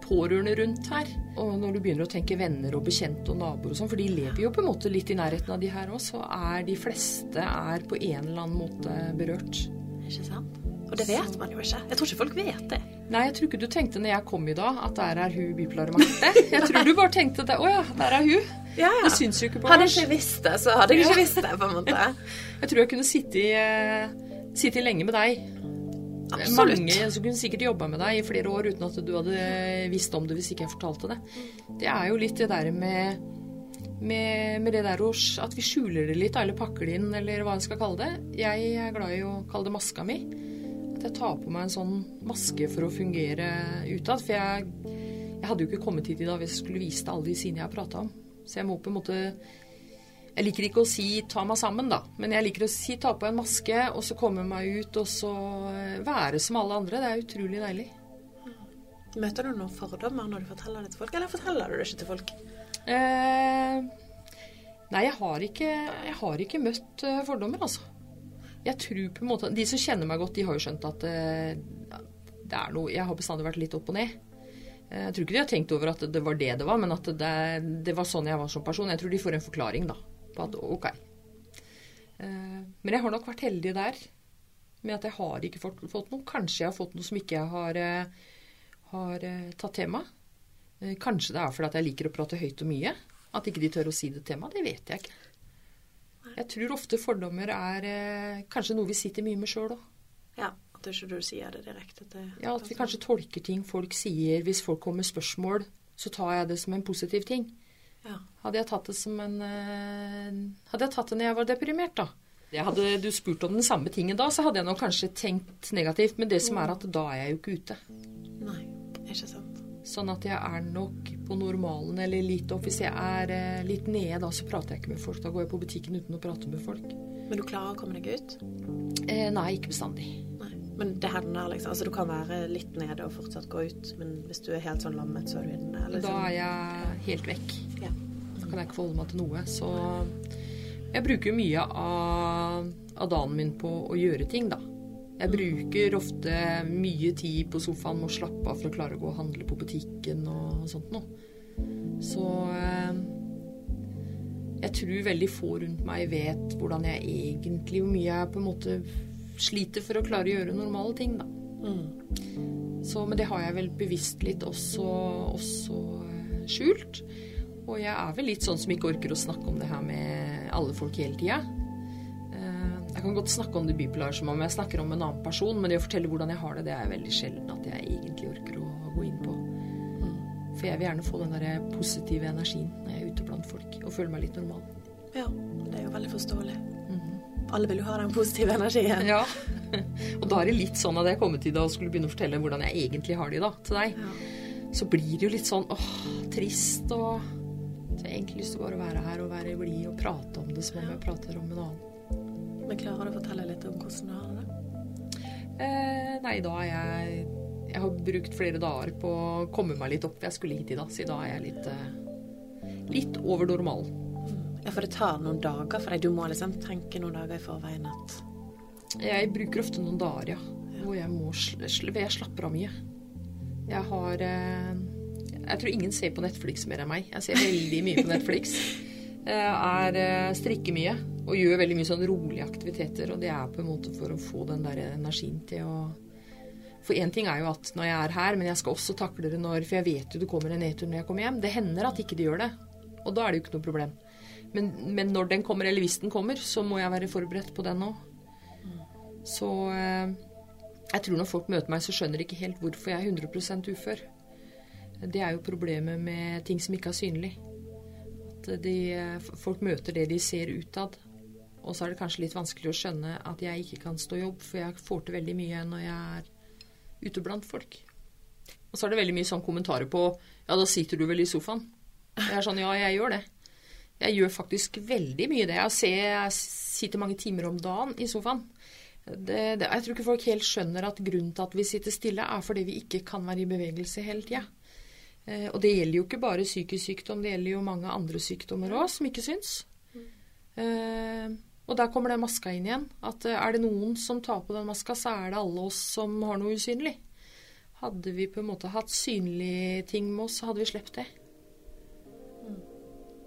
pårørende rundt her, og når du begynner å tenke venner og bekjente og naboer og sånn, for de lever jo på en måte litt i nærheten av de her òg, så er de fleste er på en eller annen måte berørt. Ikke sant? Og det vet man jo ikke. Jeg tror ikke folk vet det. Nei, jeg tror ikke du tenkte når jeg kom i dag, at der er hun bipolare Marte. Jeg tror du bare tenkte det. Å ja, der er hun. Ja, ja. Det syns jo ikke på oss. Hadde jeg ikke visst det, så hadde jeg ikke visst det, på en måte. Jeg tror jeg kunne sittet, eh, sitte lenge med deg. Absolutt. Mange som kunne sikkert jobba med deg i flere år uten at du hadde visst om det hvis ikke jeg fortalte det. Det er jo litt det der med, med, med det der at vi skjuler det litt, eller pakker det inn, eller hva en skal kalle det. Jeg er glad i å kalle det maska mi. At jeg tar på meg en sånn maske for å fungere utad. For jeg, jeg hadde jo ikke kommet hit i dag hvis jeg skulle vist deg alle de sidene jeg har prata om. Så jeg må på en måte jeg liker ikke å si 'ta meg sammen', da. Men jeg liker å si 'ta på en maske', og så komme meg ut og så eh, være som alle andre. Det er utrolig deilig. Møter du noen fordommer når du forteller det til folk, eller forteller du det ikke til folk? Eh, nei, jeg har, ikke, jeg har ikke møtt eh, fordommer, altså. Jeg tror på en måte De som kjenner meg godt, de har jo skjønt at eh, det er noe Jeg har bestandig vært litt opp og ned. Eh, Jeg tror ikke de har tenkt over at det var det det var, men at det, det var sånn jeg var som person. Jeg tror de får en forklaring, da, på at OK. Eh, Men jeg har nok vært heldig der med at jeg har ikke fått, fått noe. Kanskje jeg har fått noe som ikke jeg har, eh, har eh, tatt tema. Kanskje det er fordi at jeg liker å prate høyt og mye. At ikke de tør å si det temaet. det vet jeg ikke. Jeg tror ofte fordommer er kanskje noe vi sitter mye med sjøl òg. Ja, at du ikke du sier det direkte til Ja, at vi kanskje tolker ting folk sier. Hvis folk kommer med spørsmål, så tar jeg det som en positiv ting. Ja. Hadde jeg tatt det som en eh, Hadde jeg tatt det når jeg var deprimert, da. Jeg hadde du spurt om den samme tingen da, så hadde jeg nok kanskje tenkt negativt. Men det som er at da er jeg jo ikke ute. Nei, ikke sant. Sånn at jeg er nok på normalen eller litt opp. Hvis jeg er eh, litt nede, da så prater jeg ikke med folk. Da går jeg på butikken uten å prate med folk. Men du klarer å komme deg ut? Eh, nei, ikke bestandig. Nei. Men det hender liksom Altså, du kan være litt nede og fortsatt gå ut, men hvis du er helt sånn lammet, så er du inne? Liksom. Da er jeg helt vekk. Ja. Da kan jeg ikke forholde meg til noe. Så jeg bruker mye av, av dagen min på å gjøre ting, da. Jeg bruker ofte mye tid på sofaen med å slappe av for å klare å gå og handle på butikken og sånt noe. Så eh, jeg tror veldig få rundt meg vet hvordan jeg egentlig Hvor mye jeg på en måte sliter for å klare å gjøre normale ting, da. Mm. Så, men det har jeg vel bevisst litt også, også eh, skjult. Og jeg er vel litt sånn som ikke orker å snakke om det her med alle folk hele tida. Eh, Jeg kan godt snakke om det bipolare som om jeg snakker om en annen person, men det å fortelle hvordan jeg har det, det er veldig sjelden at jeg egentlig orker å gå inn på. For jeg vil gjerne få den der positive energien når jeg er ute blant folk, og føle meg litt normal. ja. Det er jo veldig forståelig. Alle vil jo ha den positive energien. Ja. og da er det litt sånn at jeg kommer til deg og skulle begynne å fortelle hvordan jeg egentlig har det da, til deg. Ja. så blir det jo litt sånn åh, trist og Så jeg har egentlig lyst til bare å være her og være blid og prate om det som om jeg prater om en annen. Men klarer du å fortelle litt om hvordan du har det? Eh, nei, da er jeg Jeg har brukt flere dager på å komme meg litt opp. Jeg skulle hit i dag, så da er jeg litt eh, Litt over normalen. Ja, for det tar noen dager for deg. Du må liksom tenke noen dager i forveien at Jeg bruker ofte noen dager, ja. Hvor jeg må sl sl Jeg slapper av mye. Jeg har eh, Jeg tror ingen ser på Netflix mer enn meg. Jeg ser veldig mye på Netflix. Jeg er eh, strikker mye og gjør veldig mye sånn rolige aktiviteter. Og det er på en måte for å få den der energien til å For én ting er jo at når jeg er her, men jeg skal også takle det når For jeg vet jo det kommer en nedtur når jeg kommer hjem. Det hender at ikke de gjør det. Og da er det jo ikke noe problem. Men, men når den kommer, eller hvis den kommer, så må jeg være forberedt på den òg. Så eh, jeg tror når folk møter meg, så skjønner de ikke helt hvorfor jeg er 100% ufør. Det er jo problemet med ting som ikke er synlig. At de, eh, folk møter det de ser utad. Og så er det kanskje litt vanskelig å skjønne at jeg ikke kan stå i jobb, for jeg får til veldig mye når jeg er ute blant folk. Og så er det veldig mye sånn kommentarer på Ja, da sitter du vel i sofaen? Jeg er sånn Ja, jeg gjør det. Jeg gjør faktisk veldig mye det. Jeg, ser, jeg sitter mange timer om dagen i sofaen. Det, det, jeg tror ikke folk helt skjønner at grunnen til at vi sitter stille, er fordi vi ikke kan være i bevegelse hele tida. Eh, og det gjelder jo ikke bare psykisk sykdom, det gjelder jo mange andre sykdommer òg som ikke syns. Eh, og der kommer den maska inn igjen. At eh, er det noen som tar på den maska, så er det alle oss som har noe usynlig. Hadde vi på en måte hatt synlige ting med oss, så hadde vi sluppet det.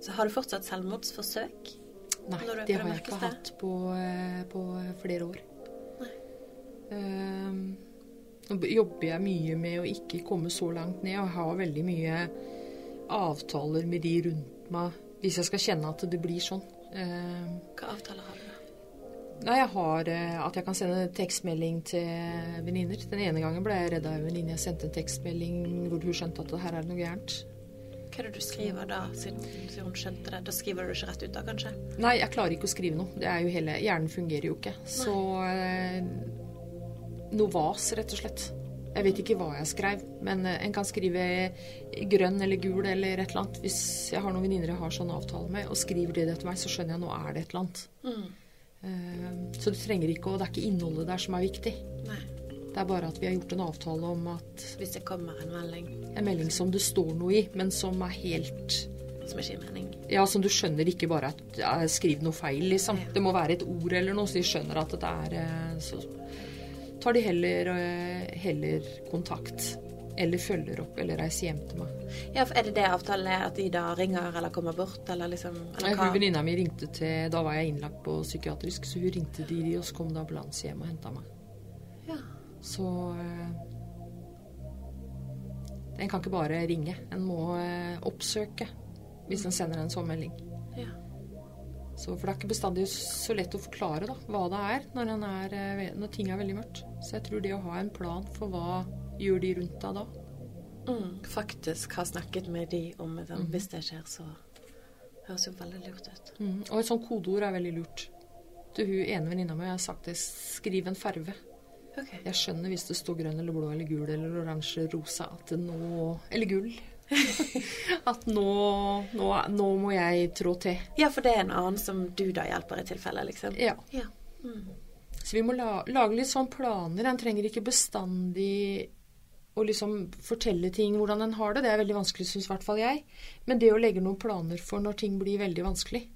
Så har du fortsatt selvmordsforsøk? Nei, det har jeg ikke det? hatt på, eh, på flere år. Nei. Ehm, nå b- jobber jeg mye med å ikke komme så langt ned, og jeg har veldig mye avtaler med de rundt meg hvis jeg skal kjenne at det blir sånn. Ehm, Hva avtaler har du? da? Nei, jeg har eh, at jeg kan sende tekstmelding til venninner. Den ene gangen ble jeg redd av en venninne. Jeg sendte en tekstmelding hvor hun skjønte at det her er noe gærent. Hva er det du skriver da, siden siden hun skjønte det? Da skriver du ikke rett ut da, kanskje? Nei, jeg klarer ikke å skrive noe. Det er jo hele, hjernen fungerer jo ikke. Så eh, noe vas, rett og slett. Jeg vet ikke hva jeg skrev, men eh, en kan skrive grønn eller gul eller et eller annet. Hvis jeg har noen venninner jeg har sånn avtale med, og skriver de det til meg, så skjønner jeg at nå er det et eller annet. Mm. Eh, så du trenger ikke å Det er ikke innholdet der som er viktig. Nei. Det er bare at vi har gjort en avtale om at Hvis det kommer en melding en melding som det står noe i, men som er helt som ikke gir mening. Ja, som du skjønner ikke bare at jeg skriver noe feil, liksom. Ja. Det må være et ord eller noe, så de skjønner at det er eh, Så tar de heller, eh, heller kontakt. Eller følger opp, eller reiser hjem til meg. Ja, for Er det det avtalen er, at de da ringer eller kommer bort, eller liksom eller hva? Hun venninna mi ringte til Da var jeg innlagt på psykiatrisk, så hun ringte de, og så kom det ambulanse hjem og henta meg. Ja. Så eh, En kan ikke bare ringe. En må eh, oppsøke hvis en sender en sånn melding. ja. Så, for det er ikke bestandig så lett å forklare da, hva det er når, er eh, når ting er veldig mørkt. Så jeg tror det å ha en plan for hva gjør de rundt deg da. Mm, faktisk ha snakket med de om det. Mm. Hvis det skjer, så høres jo veldig lurt ut. Mm. Og et sånt kodeord er veldig lurt. Til hun ene venninna mi har jeg sagt det, skriv en farve. Ok. Jeg skjønner hvis det står grønn eller blå eller gul eller oransje eller rosa at det nå Eller gull. at nå, nå, nå må jeg trå til. Ja, for det er en annen som du da hjelper i tilfelle, liksom? Ja. Ja. Mm. Så vi må la, lage litt sånn planer. En trenger ikke bestandig å liksom fortelle ting hvordan en har det. Det er veldig vanskelig, syns i hvert fall jeg. Men det å legge noen planer for når ting blir veldig vanskelig.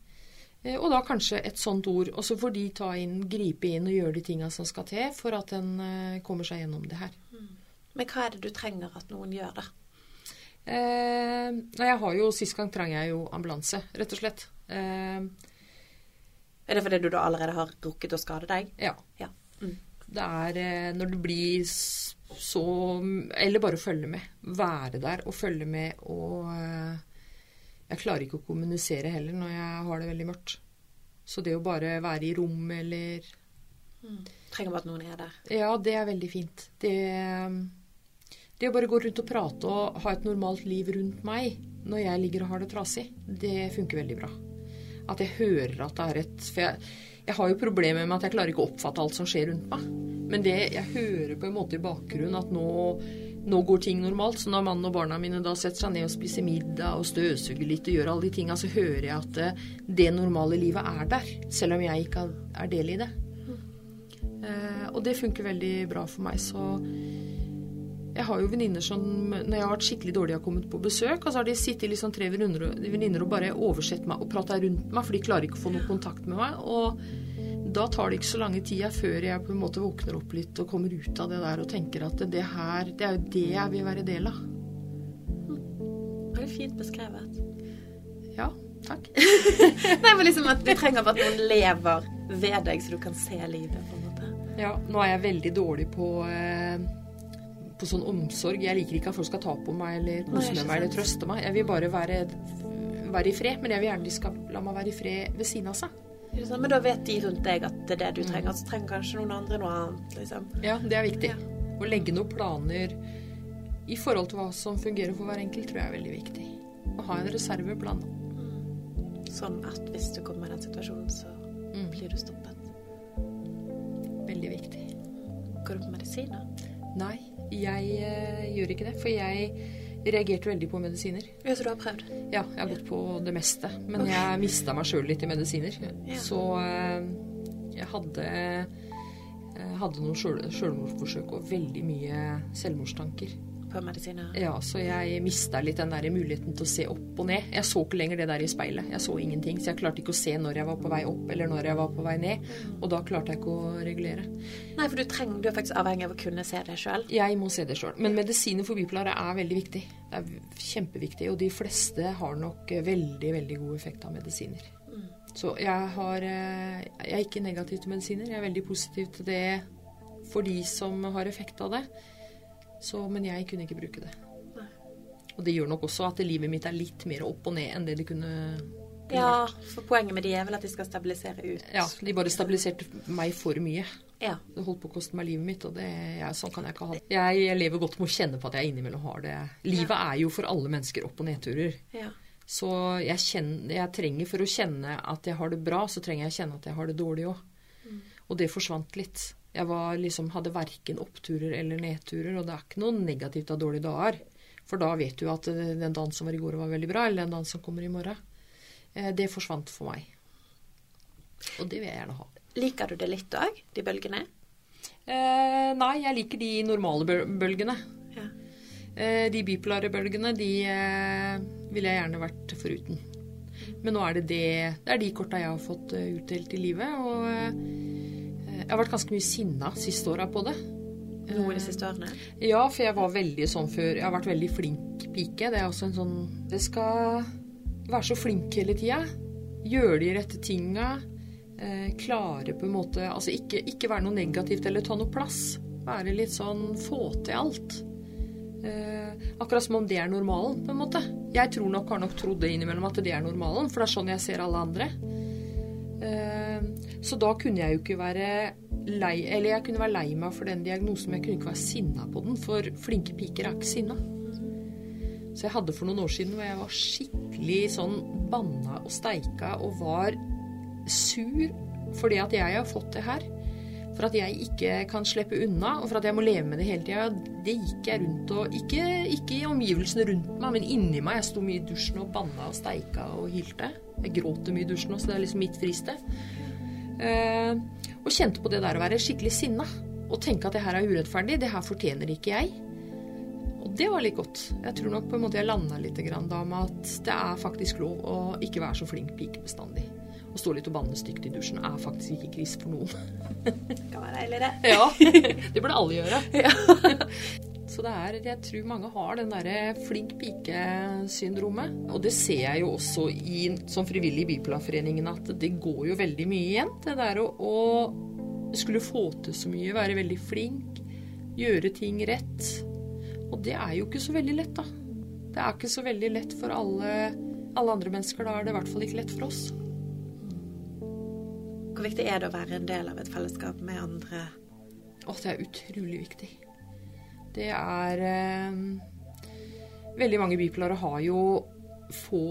Eh, Og da kanskje et sånt ord. Og så får de ta inn, gripe inn og gjøre de tinga som skal til for at en eh, kommer seg gjennom det her. Men hva er det du trenger at noen gjør, da? Eh, jeg har jo, Sist gang trang jeg jo ambulanse, rett og slett. Eh, Er det fordi du da allerede har rukket å skade deg? ja. Ja. Mm. Det er eh, når du blir så Eller bare følge med. Være der og følge med og Jeg klarer ikke å kommunisere heller når jeg har det veldig mørkt. Så det å bare være i rom eller Trenger bare at noen er der. Ja, det er veldig fint. Det, det å bare gå rundt og prate og ha et normalt liv rundt meg når jeg ligger og har det trasig, det funker veldig bra. At jeg hører at det er et For jeg, jeg har jo problemer med at jeg klarer ikke å oppfatte alt som skjer rundt meg. Men det jeg hører på en måte i bakgrunnen at nå, nå går ting normalt. Så når mannen og barna mine da setter seg ned og spiser middag og støvsuger litt og gjør alle de tinga, så hører jeg at eh, det normale livet er der. Selv om jeg ikke er del i det. Eh, og det funker veldig bra for meg, så jeg har jo venninner som når jeg har vært skikkelig dårlig har kommet på besøk, og så har de sittet liksom tre venninner og bare oversett meg og prata rundt meg, for de klarer ikke å få noe kontakt med meg. Og da tar det ikke så lange tida før jeg på en måte våkner opp litt og kommer ut av det der og tenker at det her, det er jo det jeg vil være del av. Det er fint beskrevet. Ja, takk. Nei, men liksom at du trenger bare at noen lever ved deg, så du kan se livet, på en måte. Ja, nå er jeg veldig dårlig på eh, på sånn omsorg. Jeg liker ikke at folk skal ta på meg eller kose med meg eller trøste meg. Jeg vil bare være, være i fred, men jeg vil gjerne de skal la meg være i fred ved siden av seg. Men da vet de rundt deg at det er det du trenger, så trenger kanskje noen andre noe annet, liksom. Ja, det er viktig. Å legge noen planer i forhold til hva som fungerer for hver enkelt, tror jeg er veldig viktig. Å ha en reserveplan. Sånn at hvis du kommer i den situasjonen, så Mm. blir du stoppet. Veldig viktig. Går du på medisiner? Nei, jeg uh, gjør ikke det. For jeg reagerte veldig på medisiner. Ja, så du har prøvd? Ja, jeg har gått på det meste. Men jeg mista meg sjøl litt i medisiner. Ja. Så eh, jeg hadde jeg hadde noen sjøl- sjølmordsforsøk og veldig mye selvmordstanker. På medisiner? Ja, så jeg mista litt den der muligheten til å se opp og ned. Jeg så ikke lenger det der i speilet. Jeg så ingenting, så jeg klarte ikke å se når jeg var på vei opp eller når jeg var på vei ned. Og da klarte jeg ikke å regulere. Nei, for du, trenger, du er faktisk avhengig av å kunne se det sjøl. Jeg må se det sjøl. Men medisiner for bipolare er veldig viktig. Det er kjempeviktig, og de fleste har nok veldig, veldig god effekt av medisiner. Så jeg, har, eh, jeg er ikke negativ til medisiner. Jeg er veldig positiv til det for de som har effekt av det. Så, men jeg kunne ikke bruke det. Nei. Og det gjør nok også at livet mitt er litt mer opp og ned enn det det kunne Ja, for poenget med de er vel at de skal stabilisere ut. Ja, de bare stabiliserte meg for mye. Ja. Det holdt på å koste meg livet mitt, og det, ja, sånn kan jeg ikke ha det. Jeg, jeg lever godt med å kjenne på at jeg innimellom har det. Livet er jo for alle mennesker opp- og nedturer. ja. Så jeg, kjenner, jeg trenger for å kjenne at jeg har det bra, så trenger jeg å kjenne at jeg har det dårlig òg. Og det forsvant litt. Jeg var liksom, hadde verken oppturer eller nedturer, og det er ikke noe negativt av dårlige dager. For da vet du at eh, den dagen som var i går, var veldig bra, eller den dagen som kommer i morgen. Eh, Det forsvant for meg. Og det vil jeg gjerne ha. Liker du det litt òg, de bølgene? Eh, nei, jeg liker de normale bølgene. Ja. Eh, de bipolare bølgene, de eh, ville jeg gjerne vært foruten. Men nå er det det Det er de korta jeg har fått eh, utdelt i livet. Og jeg har vært ganske mye sinna siste åra på det. Noe de siste årene? Ja, for jeg var veldig sånn før. Jeg har vært veldig flink pike. Det er også en sånn Det skal være så flink hele tida. Gjøre de rette tinga. Eh, klare på en måte Altså ikke, ikke være noe negativt eller ta noe plass. Være litt sånn få til alt. Eh, akkurat som om det er normalen, på en måte. Jeg tror nok, har nok trodd det innimellom at det er normalen, for det er sånn jeg ser alle andre. Eh, så da kunne jeg jo ikke være lei Eller jeg kunne være lei meg for den diagnosen, men jeg kunne ikke være sinna på den, for flinke piker er ikke sinna. Så jeg hadde for noen år siden hvor jeg var skikkelig sånn banna og steika og var sur fordi at jeg har fått det her. For at jeg ikke kan slippe unna, og for at jeg må leve med det hele tida. Det gikk jeg rundt og ikke, ikke i omgivelsene rundt meg, men inni meg. Jeg sto mye i dusjen og banna og steika og hylte. Jeg gråter mye i dusjen også, så det er liksom mitt fristed. Eh, og kjente på det der å være skikkelig sinna. Og tenke at det her er urettferdig. Det her fortjener ikke jeg. Og det var litt godt. Jeg tror nok på en måte jeg landa litt da med at det er faktisk lov å ikke være så flink pike bestandig. Å stå litt og banne stygt i dusjen er faktisk ikke krise for noen. Det kan være deilig. Ja, det burde alle gjøre. Så det er, jeg tror mange har den derre flink pike-syndromet. Og det ser jeg jo også i, som frivillig i Byplanforeningen, at det går jo veldig mye igjen. Det der å, å skulle få til så mye, være veldig flink, gjøre ting rett. Og det er jo ikke så veldig lett, da. Det er ikke så veldig lett for alle, alle andre mennesker. Da er det i hvert fall ikke lett for oss. Hvor viktig er det å være en del av et fellesskap med andre? Å, det er utrolig viktig. Det er eh, Veldig mange bipolare har jo få,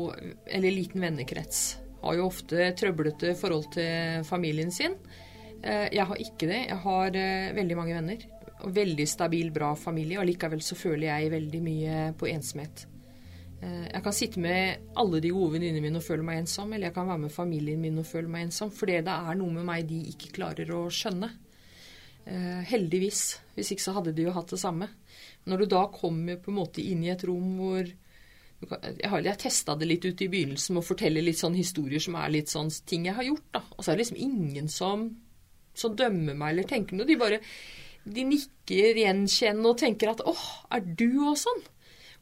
eller liten vennekrets. Har jo ofte trøblete forhold til familien sin. Eh, jeg har ikke det. Jeg har eh, veldig mange venner. Og veldig stabil, bra familie. Og likevel så føler jeg veldig mye på ensomhet. Eh, Jeg kan sitte med alle de gode venninnene mine og føle meg ensom, eller jeg kan være med familien min og føle meg ensom, fordi det er noe med meg de ikke klarer å skjønne. Eh, heldigvis. Hvis ikke så hadde de jo hatt det samme. Når du da kommer på en måte inn i et rom hvor Jeg, har- testa det litt ut i begynnelsen med å fortelle litt sånn historier som er litt sånn ting jeg har gjort, da. Og så er det liksom ingen som, som dømmer meg eller tenker noe. De bare de nikker gjenkjennende og tenker at 'åh, er du òg sånn?'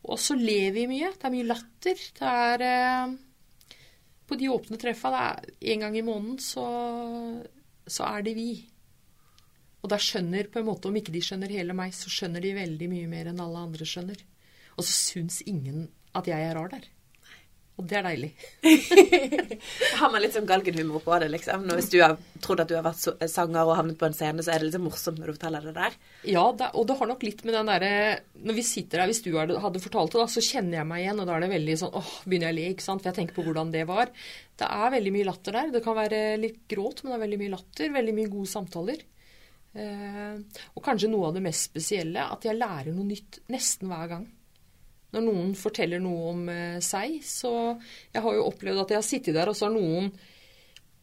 Og så ler vi mye. Det er mye latter. Det er eh, På de åpne treffa, en gang i måneden, så, så er det vi. Og da skjønner på en måte, om ikke de skjønner hele meg, så skjønner de veldig mye mer enn alle andre skjønner. Og så syns ingen at jeg er rar der. Og det er deilig. Har man litt sånn galgenhumor på det, liksom? Når hvis du har trodd at du har vært så- sanger og havnet på en scene, så er det litt morsomt når du forteller det der? Ja, det, og det har nok litt med den derre Når vi sitter her, hvis du hadde fortalt det, da, så kjenner jeg meg igjen, og da er det veldig sånn åh, begynner jeg å le, ikke sant? For jeg tenker på hvordan det var. Det er veldig mye latter der. Det kan være litt gråt, men det er veldig mye latter. Veldig mye gode samtaler. Eh, og kanskje noe av det mest spesielle, at jeg lærer noe nytt nesten hver gang. Når noen forteller noe om eh, seg, så Jeg har jo opplevd at jeg har sittet der, og så har noen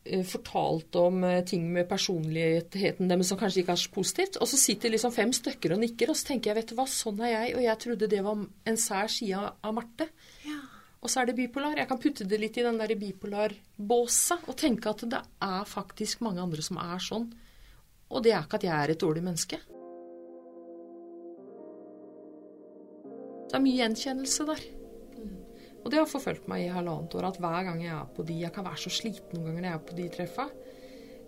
eh, fortalt om eh, ting med personligheten deres som kanskje ikke er så positivt. Og så sitter liksom fem stykker og nikker, og så tenker jeg, vet du hva, sånn er jeg. Og jeg trodde det var en sær side av- av Marte. Ja. Og så er det bipolar. Jeg kan putte det litt i den der bipolar-båsa og tenke at det er faktisk mange andre som er sånn. Og det er ikke at jeg er et dårlig menneske. Det er mye gjenkjennelse der. Og det har forfulgt meg i halvannet år. At hver gang jeg er på de Jeg kan være så sliten noen ganger når jeg er på de treffa.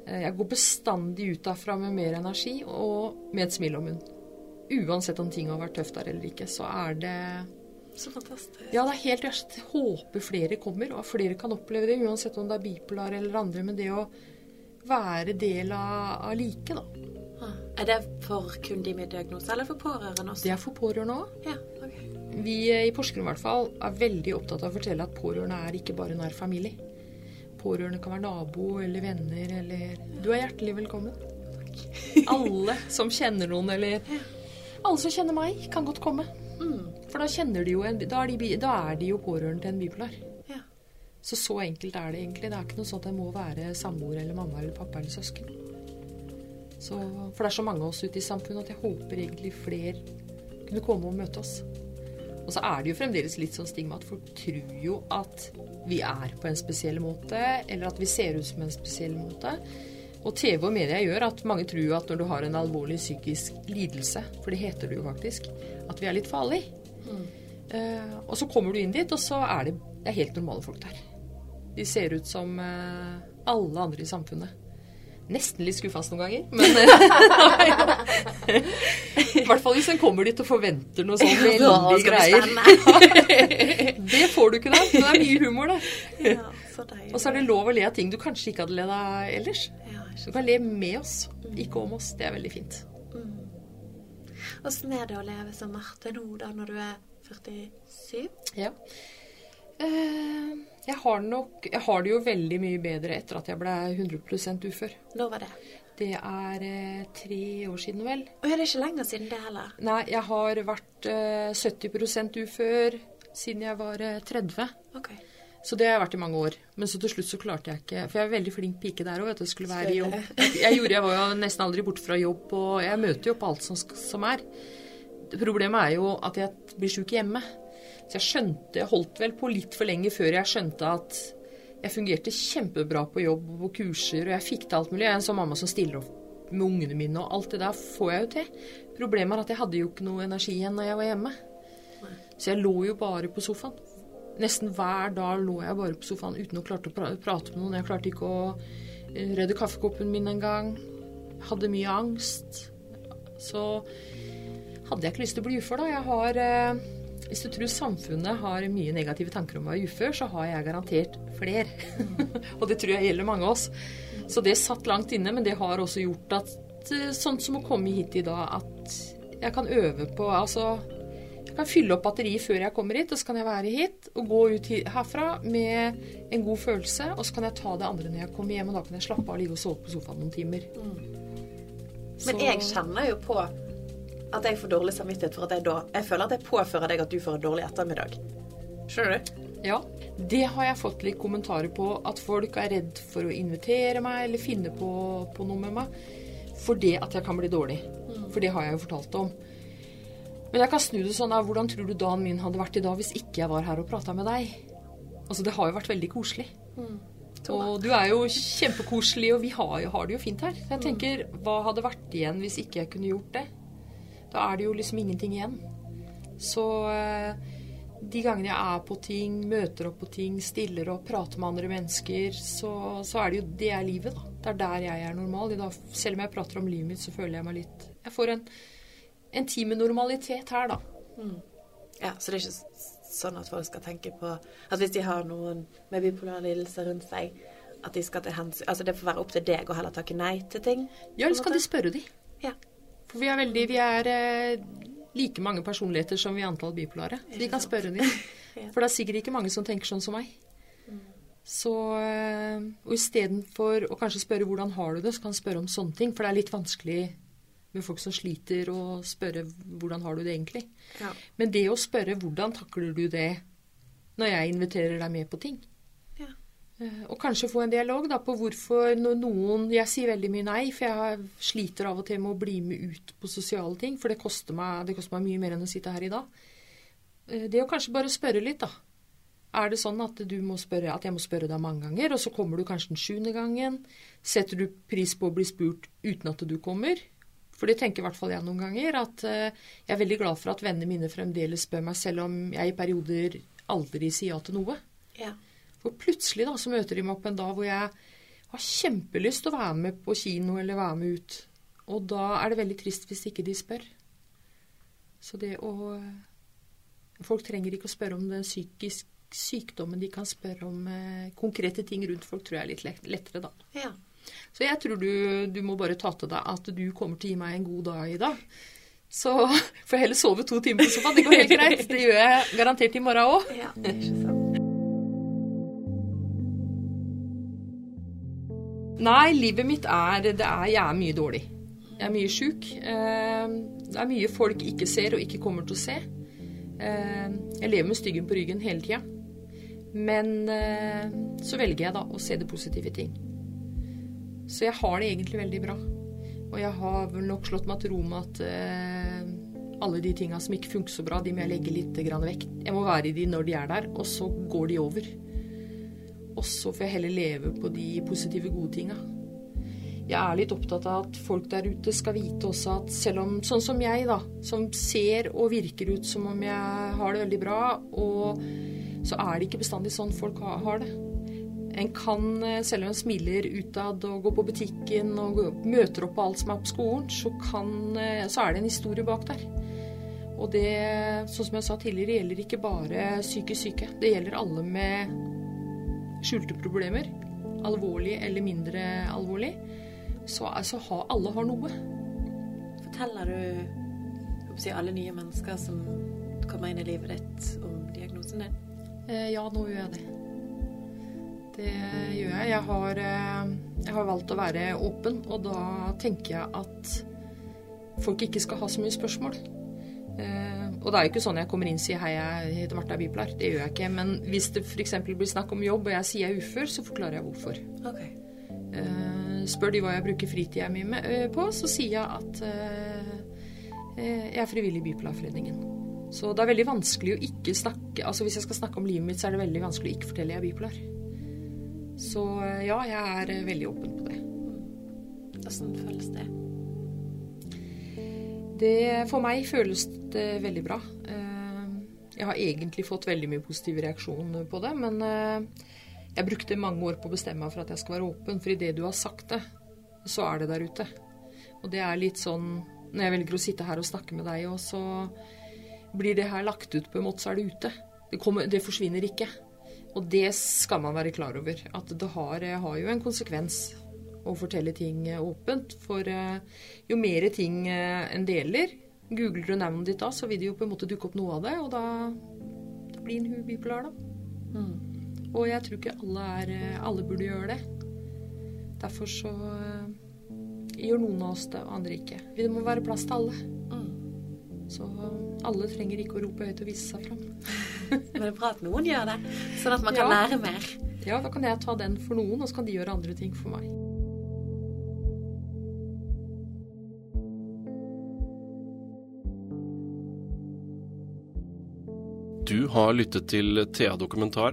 Eh, Jeg går bestandig ut derfra med mer energi og med et smil om munnen. Uansett om ting har vært tøft der eller ikke, så er det Så fantastisk. ja, det er helt rart. Håper flere kommer, og flere kan oppleve det, uansett om det er bipolar eller andre. Men det å være del av, av like, da. Er det for kun de med diagnose, eller for pårørende også? Det er for pårørende òg. Ja, okay. Vi eh, i Porsgrunn i hvert fall er veldig opptatt av å fortelle at pårørende er ikke bare nær familie. Pårørende kan være nabo eller venner eller Du er hjertelig velkommen. Alle som kjenner noen eller Alle som kjenner meg, kan godt komme. Mm. For da kjenner de jo en Da er de, da er de jo pårørende til en bipolar. Ja. Så så enkelt er det egentlig. Det er ikke noe sånn at det må være samboer eller mamma eller pappa eller søsken. Så, for det er så mange av oss ute i samfunnet at jeg håper egentlig flere kunne komme og møte oss. Og så er det jo fremdeles litt sånn stigma at folk tror jo at vi er på en spesiell måte, eller at vi ser ut som en spesiell måte. Og TV og media gjør at mange tror at når du har en alvorlig psykisk lidelse, for det heter det jo faktisk, at vi er litt farlig. Mm. Uh, og så kommer du inn dit, og så er det, det er helt normale folk der. De ser ut som uh, alle andre i samfunnet. Nesten litt skuffa noen ganger, men I hvert fall hvis en kommer dit og forventer noe sånt veldig greier. det får du ikke da. Det er mye humor det. Ja, og så er det lov å le av ting du kanskje ikke hadde ledd av ellers. Du kan le med oss, ikke om oss. Det er veldig fint. Åssen mm. er det å leve som Marte nå, da, når du er 47? Ja. Uh, jeg har, nok, jeg har det jo veldig mye bedre etter at jeg ble 100% ufør. Når var det? Det er eh, tre år siden, vel. Og er det ikke lenger siden det heller? Nei, jeg har vært eh, 70% ufør siden jeg var eh, 30. Okay. Så det har jeg vært i mange år. Men så til slutt så klarte jeg ikke For jeg er veldig flink pike der òg. Skulle være i jobb. Jeg, gjorde, jeg var jo nesten aldri borte fra jobb, og jeg møter jo på alt som, som er. Problemet er jo at jeg blir sjuk hjemme. Så jeg skjønte Jeg holdt vel på litt for lenge før jeg skjønte at jeg fungerte kjempebra på jobb og på kurser, og jeg fikk til alt mulig. Jeg er en sånn mamma som stiller opp med ungene mine, og alt det der får jeg jo til. Problemet er at jeg hadde jo ikke noe energi igjen når jeg var hjemme. Så jeg lå jo bare på sofaen. Nesten hver dag lå jeg bare på sofaen uten å klarte å prate med noen. Jeg klarte ikke å eh, redde kaffekoppen min engang. Hadde mye angst. Så hadde jeg ikke lyst til å bli ufør, da. Jeg har eh, hvis du tror samfunnet har mye negative tanker om å være ufør, så har jeg garantert flere. og det tror jeg gjelder mange av oss. Så det satt langt inne, men det har også gjort at sånt sånn som å komme hit i dag, at jeg kan øve på Altså, jeg kan fylle opp batteriet før jeg kommer hit, og så kan jeg være hit og gå ut herfra med en god følelse, og så kan jeg ta det andre når jeg kommer hjem, og da kan jeg slappe av og ligge og sove på sofaen noen timer. Mm. Men jeg kjenner jo på at jeg får dårlig samvittighet for at jeg da Jeg føler at jeg påfører deg at du får en dårlig ettermiddag. Skjønner du? Ja. Det har jeg fått litt kommentarer på. At folk er redd for å invitere meg eller finne på, på noe med meg. Fordi at jeg kan bli dårlig. Mm. For det har jeg jo fortalt om. Men jeg kan snu det sånn av hvordan tror du dagen min hadde vært i dag hvis ikke jeg var her og prata med deg? Altså, det har jo vært veldig koselig. Mm. Og du er jo kjempekoselig, og vi har, jo, har det jo fint her. Jeg mm. tenker, hva hadde vært igjen hvis ikke jeg kunne gjort det? Da er det jo liksom ingenting igjen. Så eh, de gangene jeg er på ting, møter opp på ting, stiller opp, prater med andre mennesker, så, så er det jo det er livet, da. Det er der jeg er normal. selv om jeg prater om livet mitt, så føler jeg meg litt Jeg får en, en tid med normalitet her, da. Mm. Ja, så det er ikke sånn at folk skal tenke på at hvis de har noen med bipolar lidelse rundt seg, at de skal til hensyn Altså det får være opp til deg å heller takke nei til ting? Ja, eller skal de spørre de? Ja. For vi er veldig Vi er eh, like mange personligheter som vi er antall bipolare. Så vi kan spørre dem. For det er sikkert ikke mange som tenker sånn som meg. Så eh, Og istedenfor å kanskje spørre 'hvordan har du det', så kan han spørre om sånne ting. For det er litt vanskelig med folk som sliter, å spørre 'hvordan har du det egentlig'? Ja. Men det å spørre 'hvordan takler du det' når jeg inviterer deg med på ting? Eh, og kanskje få en dialog da, på hvorfor noen Jeg sier veldig mye nei, for jeg sliter av og til med å bli med ut på sosiale ting. For det koster meg, det koster meg mye mer enn å sitte her i dag. Eh, det å kanskje bare spørre litt, da. Er det sånn at, spørre, at jeg må spørre deg mange ganger, og så kommer du kanskje den sjuende gangen? Setter du pris på å bli spurt uten at du kommer? For det tenker i hvert fall jeg noen ganger. At eh, jeg er veldig glad for at vennene mine fremdeles spør meg, selv om jeg i perioder aldri sier ja til noe. Ja. For plutselig da, så møter de meg opp en dag hvor jeg har kjempelyst til å være med på kino eller være med ut. Og da er det veldig trist hvis ikke de spør. Så det å Folk trenger ikke å spørre om den psykisk sykdommen. De kan spørre om eh, konkrete ting rundt folk, tror jeg er litt lettere, da. Ja. Så jeg tror du, du må bare ta til deg at du kommer til å gi meg en god dag i dag. Så får jeg heller sove to timer på sofaen. Det går helt greit. Det gjør jeg garantert i morgen òg. Ja, Nei, livet mitt er, det er Jeg er mye dårlig. Jeg er mye sjuk. Eh, det er mye folk ikke ser og ikke kommer til å se. Eh, jeg lever med styggen på ryggen hele tida. Men eh, så velger jeg da å se det positive i ting. Så jeg har det egentlig veldig bra. Og jeg har vel nok slått meg til ro med at alle de tinga som ikke funker så bra, de må jeg legge litt vekk. Jeg må være i de når de er der, og så går de over. Og så får jeg heller leve på de positive, gode tinga. Jeg er litt opptatt av at folk der ute skal vite også at selv om sånn som jeg, da, som ser og virker ut som om jeg har det veldig bra, og så er det ikke bestandig sånn folk har det. En kan, eh, selv om en smiler utad og går på butikken og møter opp på alt som er på skolen, så, kan, eh, så er det en historie bak der. Og det, sånn som jeg sa tidligere, gjelder ikke bare psykisk syke. Det gjelder alle med skjulte problemer. Alvorlig eller mindre alvorlig. Så altså, alle har noe. Forteller du si, alle nye mennesker som kommer inn i livet ditt, om diagnosen din? Eh, ja, nå gjør jeg det. Det gjør jeg. Jeg har, eh, jeg har, valgt å være åpen, og da tenker jeg at folk ikke skal ha så mye spørsmål. Eh, og det er jo ikke sånn jeg kommer inn og sier hei, jeg heter Martha Bipolar. Det gjør jeg ikke. Men hvis det f.eks. blir snakk om jobb, og jeg sier jeg er ufør, så forklarer jeg hvorfor. Okay. Uh, spør de hva jeg bruker fritida mi på, så sier jeg at jeg er frivillig i Bipolarforeningen. Så det er veldig vanskelig å ikke snakke Altså hvis jeg skal snakke om livet mitt, så er det veldig vanskelig å ikke fortelle jeg er bipolar. Så ja, jeg er eh, veldig åpen på det. Åssen føles det? Det? For meg føles det veldig bra. Eh, jeg har egentlig fått veldig mye positiv reaksjon på det, men eh, jeg brukte mange år på å bestemme meg for at jeg skal være åpen, for idet du har sagt det, så er det der ute. Og det er litt sånn Når jeg velger å sitte her og snakke med deg, og så blir det her lagt ut på en måte, så er det ute. Det, kommer, det forsvinner ikke. Og det skal man være klar over. At det har, har jo en konsekvens å fortelle ting åpent. For eh, jo mer ting eh, en deler, googler du navnet ditt da, så vil det jo på en måte dukke opp noe av det. Og da, da blir en bipolar, da. Mm. Og jeg tror ikke alle, er, eh, alle burde gjøre det. Derfor så gjør noen av oss det, og andre ikke. Det må være plass til alle. Mm. Så alle trenger ikke å rope høyt og vise seg fram. Men det er bra at noen gjør det, sånn at man kan ja. lære mer. Ja, da kan jeg ta den for noen, og så kan de gjøre andre ting for meg. Du har lyttet til Thea Dokumentar,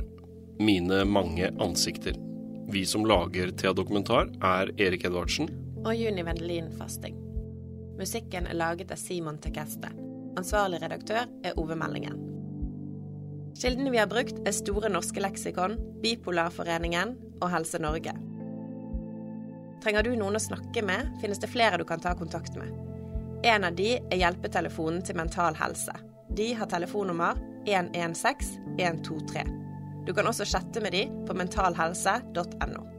mine mange ansikter. Vi som lager Thea Dokumentar, er Erik Edvardsen. Og Juni Vendelin Fasting. Musikken er laget av Simon Tekeste. Ansvarlig redaktør er Ove Meldingen. Kildene vi har brukt, er Store norske leksikon, Bipolarforeningen og Helse Norge. Trenger du noen å snakke med, finnes det flere du kan ta kontakt med. En av de er hjelpetelefonen til Mental Helse. De har telefonnummer 116 123. Du kan også chatte med de på mentalhelse.no.